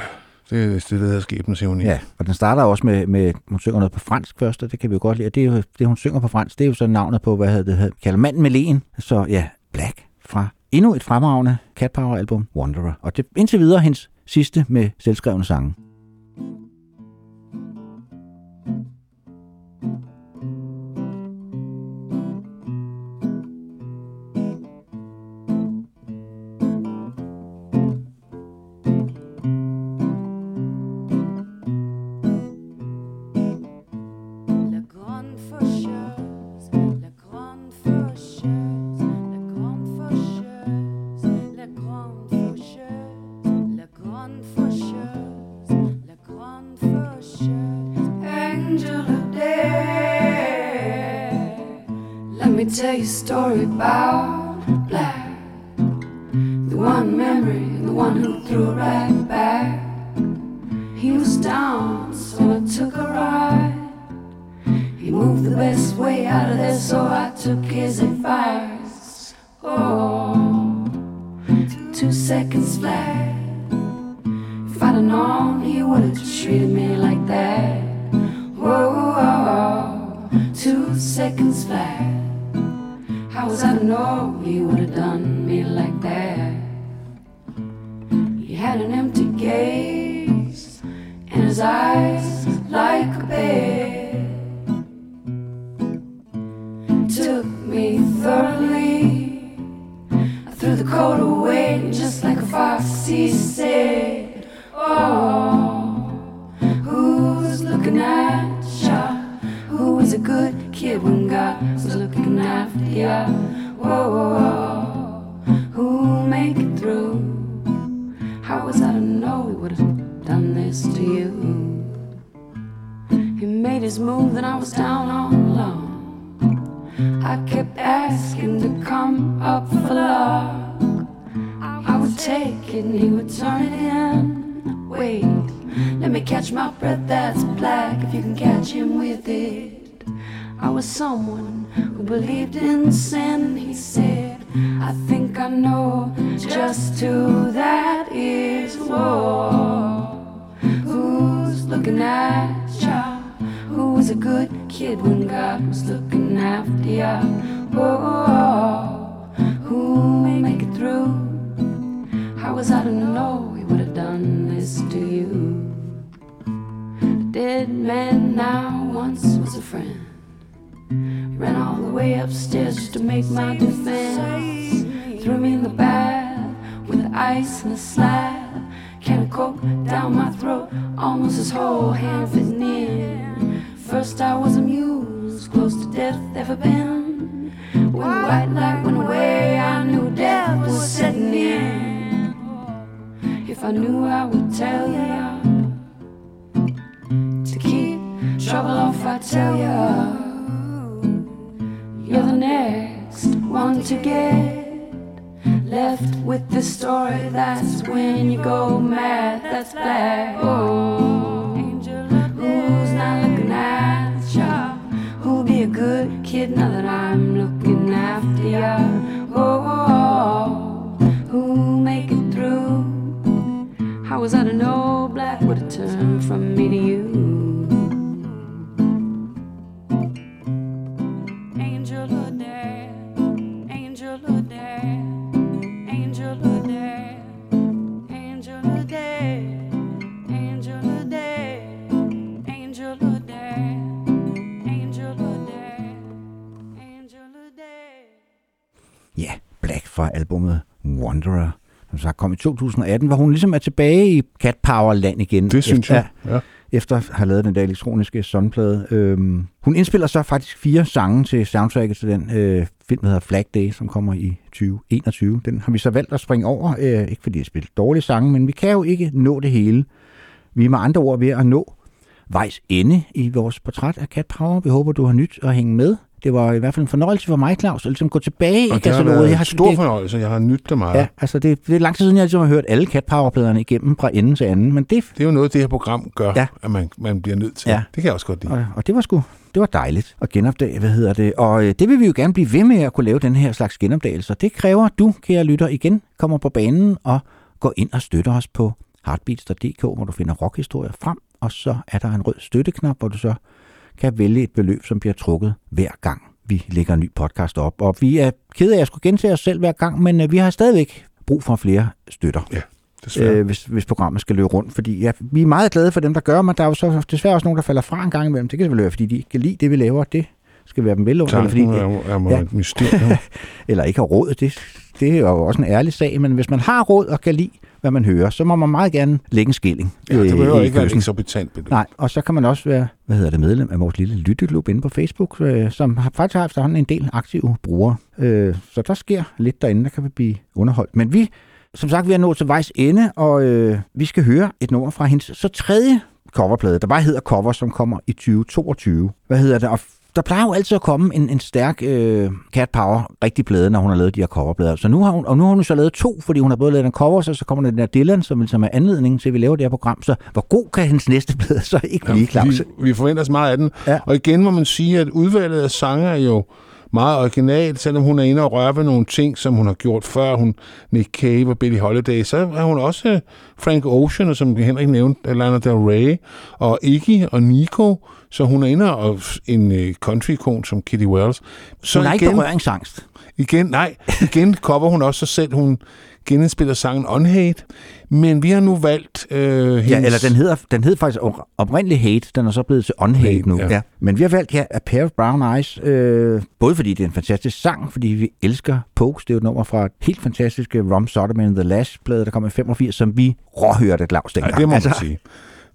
[SPEAKER 2] Det er det, der hedder skæbnens.
[SPEAKER 5] Ja, og den starter også med, med hun synger noget på fransk først, og det kan vi jo godt lide. Det, er jo, det, hun synger på fransk, det er jo så navnet på, hvad hedder det, kalder manden med len. Så ja, Black fra endnu et fremragende Cat Power album, Wanderer. Og det indtil videre hendes sidste med selvskrevne sange.
[SPEAKER 3] Ja, Black fra albumet Wanderer, som sagt kom i 2018, hvor hun ligesom er tilbage i Cat Power land igen.
[SPEAKER 2] Det synes
[SPEAKER 3] efter,
[SPEAKER 2] jeg. Ja.
[SPEAKER 3] Efter at have lavet den der elektroniske sunplade. Øhm, hun indspiller så faktisk fire sange til soundtracket til den øh, film, der hedder Flag Day, som kommer i 2021. Den har vi så valgt at springe over, øh, ikke fordi jeg spiller dårlige sange, men vi kan jo ikke nå det hele. Vi er med andre ord ved at nå vejs ende i vores portræt af Cat Power. Vi håber, du har nyt at hænge med. Det var i hvert fald en fornøjelse for mig, Claus, at ligesom gå tilbage i
[SPEAKER 2] Og det har
[SPEAKER 3] kataloget. Jeg har
[SPEAKER 2] stor
[SPEAKER 3] det-
[SPEAKER 2] fornøjelse. Jeg har nydt det meget.
[SPEAKER 3] Ja, altså det, det er lang tid siden, jeg ligesom har hørt alle Cat Power-pladerne igennem fra ende til anden, men det,
[SPEAKER 2] Det er jo noget, det her program gør,
[SPEAKER 3] Ja.
[SPEAKER 2] at man, man bliver nødt til.
[SPEAKER 3] Ja.
[SPEAKER 2] Ja. Det kan jeg også godt lide.
[SPEAKER 3] og, og det var sgu det var dejligt at genopdage, hvad hedder det. Og øh, det vil vi jo gerne blive ved med at kunne lave den her slags genopdagelser. Det kræver, at du, kære lytter, igen kommer på banen og går ind og støtter os på heartbeats.dk, hvor du finder rockhistorier frem, og så er der en rød støtteknap, hvor du så kan vælge et beløb, som bliver trukket hver gang, vi lægger en ny podcast op. Og vi er kede af at skulle gentage os selv hver gang, men øh, vi har stadigvæk brug for flere støtter.
[SPEAKER 2] Desværre.
[SPEAKER 3] øh, hvis, hvis programmet skal løbe rundt. Fordi ja, vi er meget glade for dem, der gør, men der er jo så desværre også nogen, der falder fra en gang imellem. Det kan selvfølgelig være, fordi de ikke kan lide det, vi laver. Det skal være dem vel eller, fordi,
[SPEAKER 2] er, er,
[SPEAKER 3] ja.
[SPEAKER 2] ja. et mysterium. (laughs)
[SPEAKER 3] eller ikke har råd. Det, det er jo også en ærlig sag, men hvis man har råd og kan lide, hvad man hører, så må man meget gerne lægge en skilling.
[SPEAKER 2] ja, det behøver ikke være eksorbitant beløb.
[SPEAKER 3] Nej, og så kan man også være, hvad hedder det, medlem af vores lille lytteklub inde på Facebook, øh, som har faktisk har efterhånden en del aktive brugere. Øh, så der sker lidt derinde, der kan vi blive underholdt. Men vi, som sagt, vi er nået til vejs ende, og øh, vi skal høre et nummer fra hendes så tredje coverplade, der bare hedder Cover, som kommer i 2022. Hvad hedder det? Og der plejer jo altid at komme en, en stærk øh, Cat Power rigtig plade, når hun har lavet de her coverplader. Så nu har hun, og nu har hun så lavet to, fordi hun har både lavet en cover, så, så kommer der den der Dylan, som ligesom er anledningen til, at vi laver det her program. Så hvor god kan hendes næste plade så ikke blive, Claus?
[SPEAKER 2] vi, vi forventer os meget af den.
[SPEAKER 3] Ja.
[SPEAKER 2] Og igen må man sige, at udvalget af sange er jo meget originalt, selvom hun er inde og røre ved nogle ting, som hun har gjort før. Hun Nick Cave og Billie Holiday. Så er hun også øh, Frank Ocean, og som Henrik nævnte, Lana Del Rey, og Iggy og Nico. Så hun er inde og en øh, country-ikon som Kitty Wells. Så
[SPEAKER 3] Hun har ikke
[SPEAKER 2] igen,
[SPEAKER 3] berøringsangst.
[SPEAKER 2] igen, nej, igen cover hun også sig selv. Hun genindspiller sangen Unhate. Men vi har nu valgt øh, hendes...
[SPEAKER 3] Ja, eller den hedder, den hed faktisk op- oprindelig Hate, den er så blevet til Unhate
[SPEAKER 2] Hate,
[SPEAKER 3] nu. Ja.
[SPEAKER 2] ja.
[SPEAKER 3] Men vi har valgt her A Pair of Brown Eyes, øh, både fordi det er en fantastisk sang, fordi vi elsker Pokes, det er jo et nummer fra et helt fantastisk øh, Rum and the Lash-plade, der kom i 85, som vi råhørte Claus
[SPEAKER 2] Ja,
[SPEAKER 3] dengang.
[SPEAKER 2] det må man sige.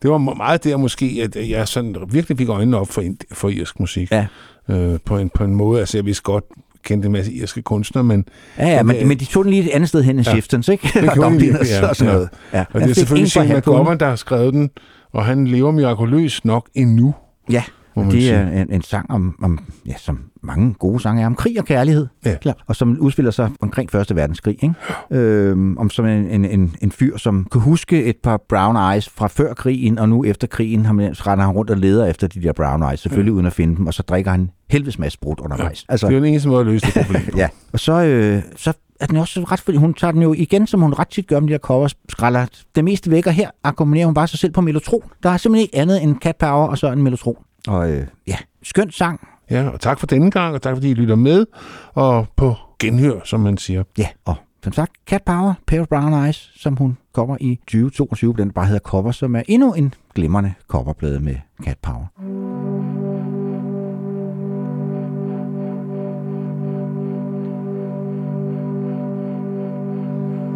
[SPEAKER 2] Det var meget der måske, at jeg sådan virkelig fik øjnene op for, for irsk musik.
[SPEAKER 3] Ja.
[SPEAKER 2] Øh, på, en, på en måde, altså jeg vidste godt, kendte en masse irske kunstnere, men,
[SPEAKER 3] Ja, ja,
[SPEAKER 2] Men det-
[SPEAKER 3] men de tog den lige et andet sted hen end
[SPEAKER 2] Ja.
[SPEAKER 3] Shiftons, ikke?
[SPEAKER 2] Det (laughs) gjorde
[SPEAKER 3] Og
[SPEAKER 2] de ja.
[SPEAKER 3] og sådan
[SPEAKER 2] Ja.
[SPEAKER 3] noget. Ja.
[SPEAKER 2] og
[SPEAKER 3] Jeg
[SPEAKER 2] det er selvfølgelig Shane. McGovern, der har skrevet den, og han lever mirakuløst nok endnu.
[SPEAKER 3] Ja,
[SPEAKER 2] må man
[SPEAKER 3] det
[SPEAKER 2] sige.
[SPEAKER 3] er en, en sang om, om, ja, som mange gode sange er, om krig og kærlighed.
[SPEAKER 2] Ja.
[SPEAKER 3] Klart. Og som udspiller sig omkring Første Verdenskrig. Ikke? Øhm, om som en, en, en, en fyr, som kunne huske et par brown eyes fra før krigen, og nu efter krigen har man, render han rundt og leder efter de der brown eyes, selvfølgelig uden at finde dem, og så drikker han helvedes masse brudt undervejs.
[SPEAKER 2] Ja. Det er jo den eneste måde at løse det problem (laughs) på.
[SPEAKER 3] Ja, og så, øh, så er den også ret, fordi hun tager den jo igen, som hun ret tit gør med de her covers, skræller det meste væk, og her akkommoderer hun bare sig selv på melotron. Der er simpelthen ikke andet end Cat Power og så en melotron. Og øh, ja, skøn sang.
[SPEAKER 2] Ja, og tak for denne gang, og tak fordi I lytter med, og på genhør, som man siger.
[SPEAKER 3] Ja, og som sagt, Cat Power, Pale Brown Eyes, som hun kommer i 2022, den bare hedder Cover, som er endnu en glimrende coverplade med Cat Power.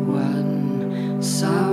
[SPEAKER 5] One, so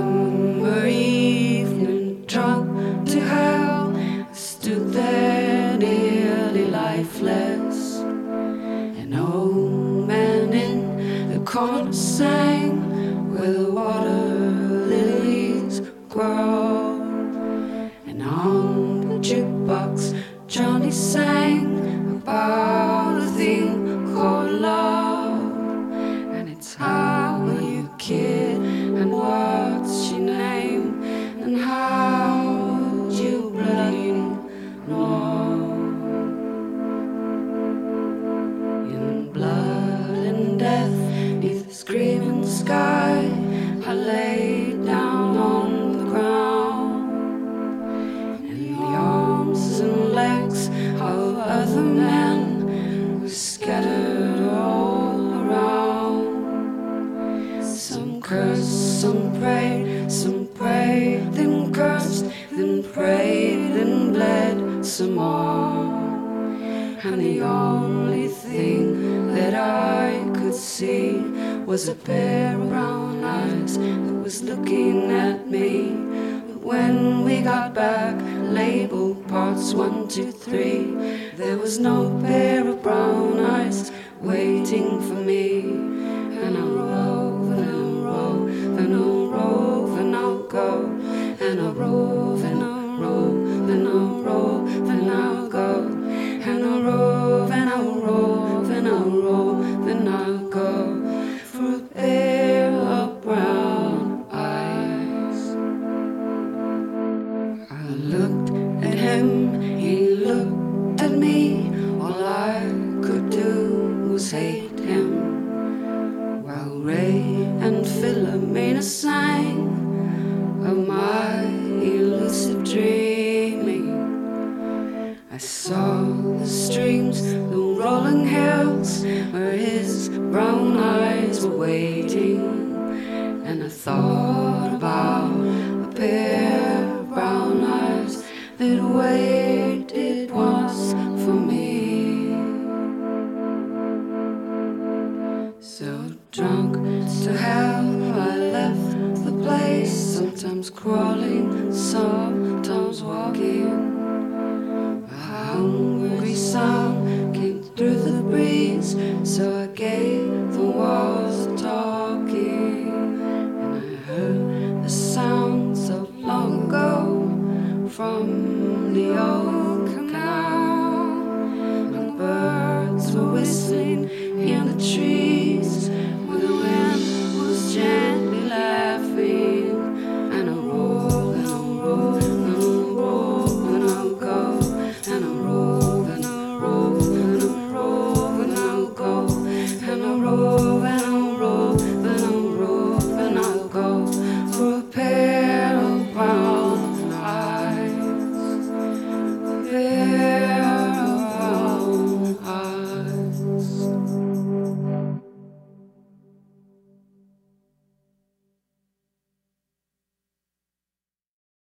[SPEAKER 5] was a pair of brown eyes that was looking at me. But when we got back, labeled parts one, two, three, there was no pair of brown eyes waiting for me. And I'll rove and I'll rove and I'll rove and I'll go and I'll rove and I'll rove and I'll rove and I'll go and I'll rove and I'll rove and I'll rove and I'll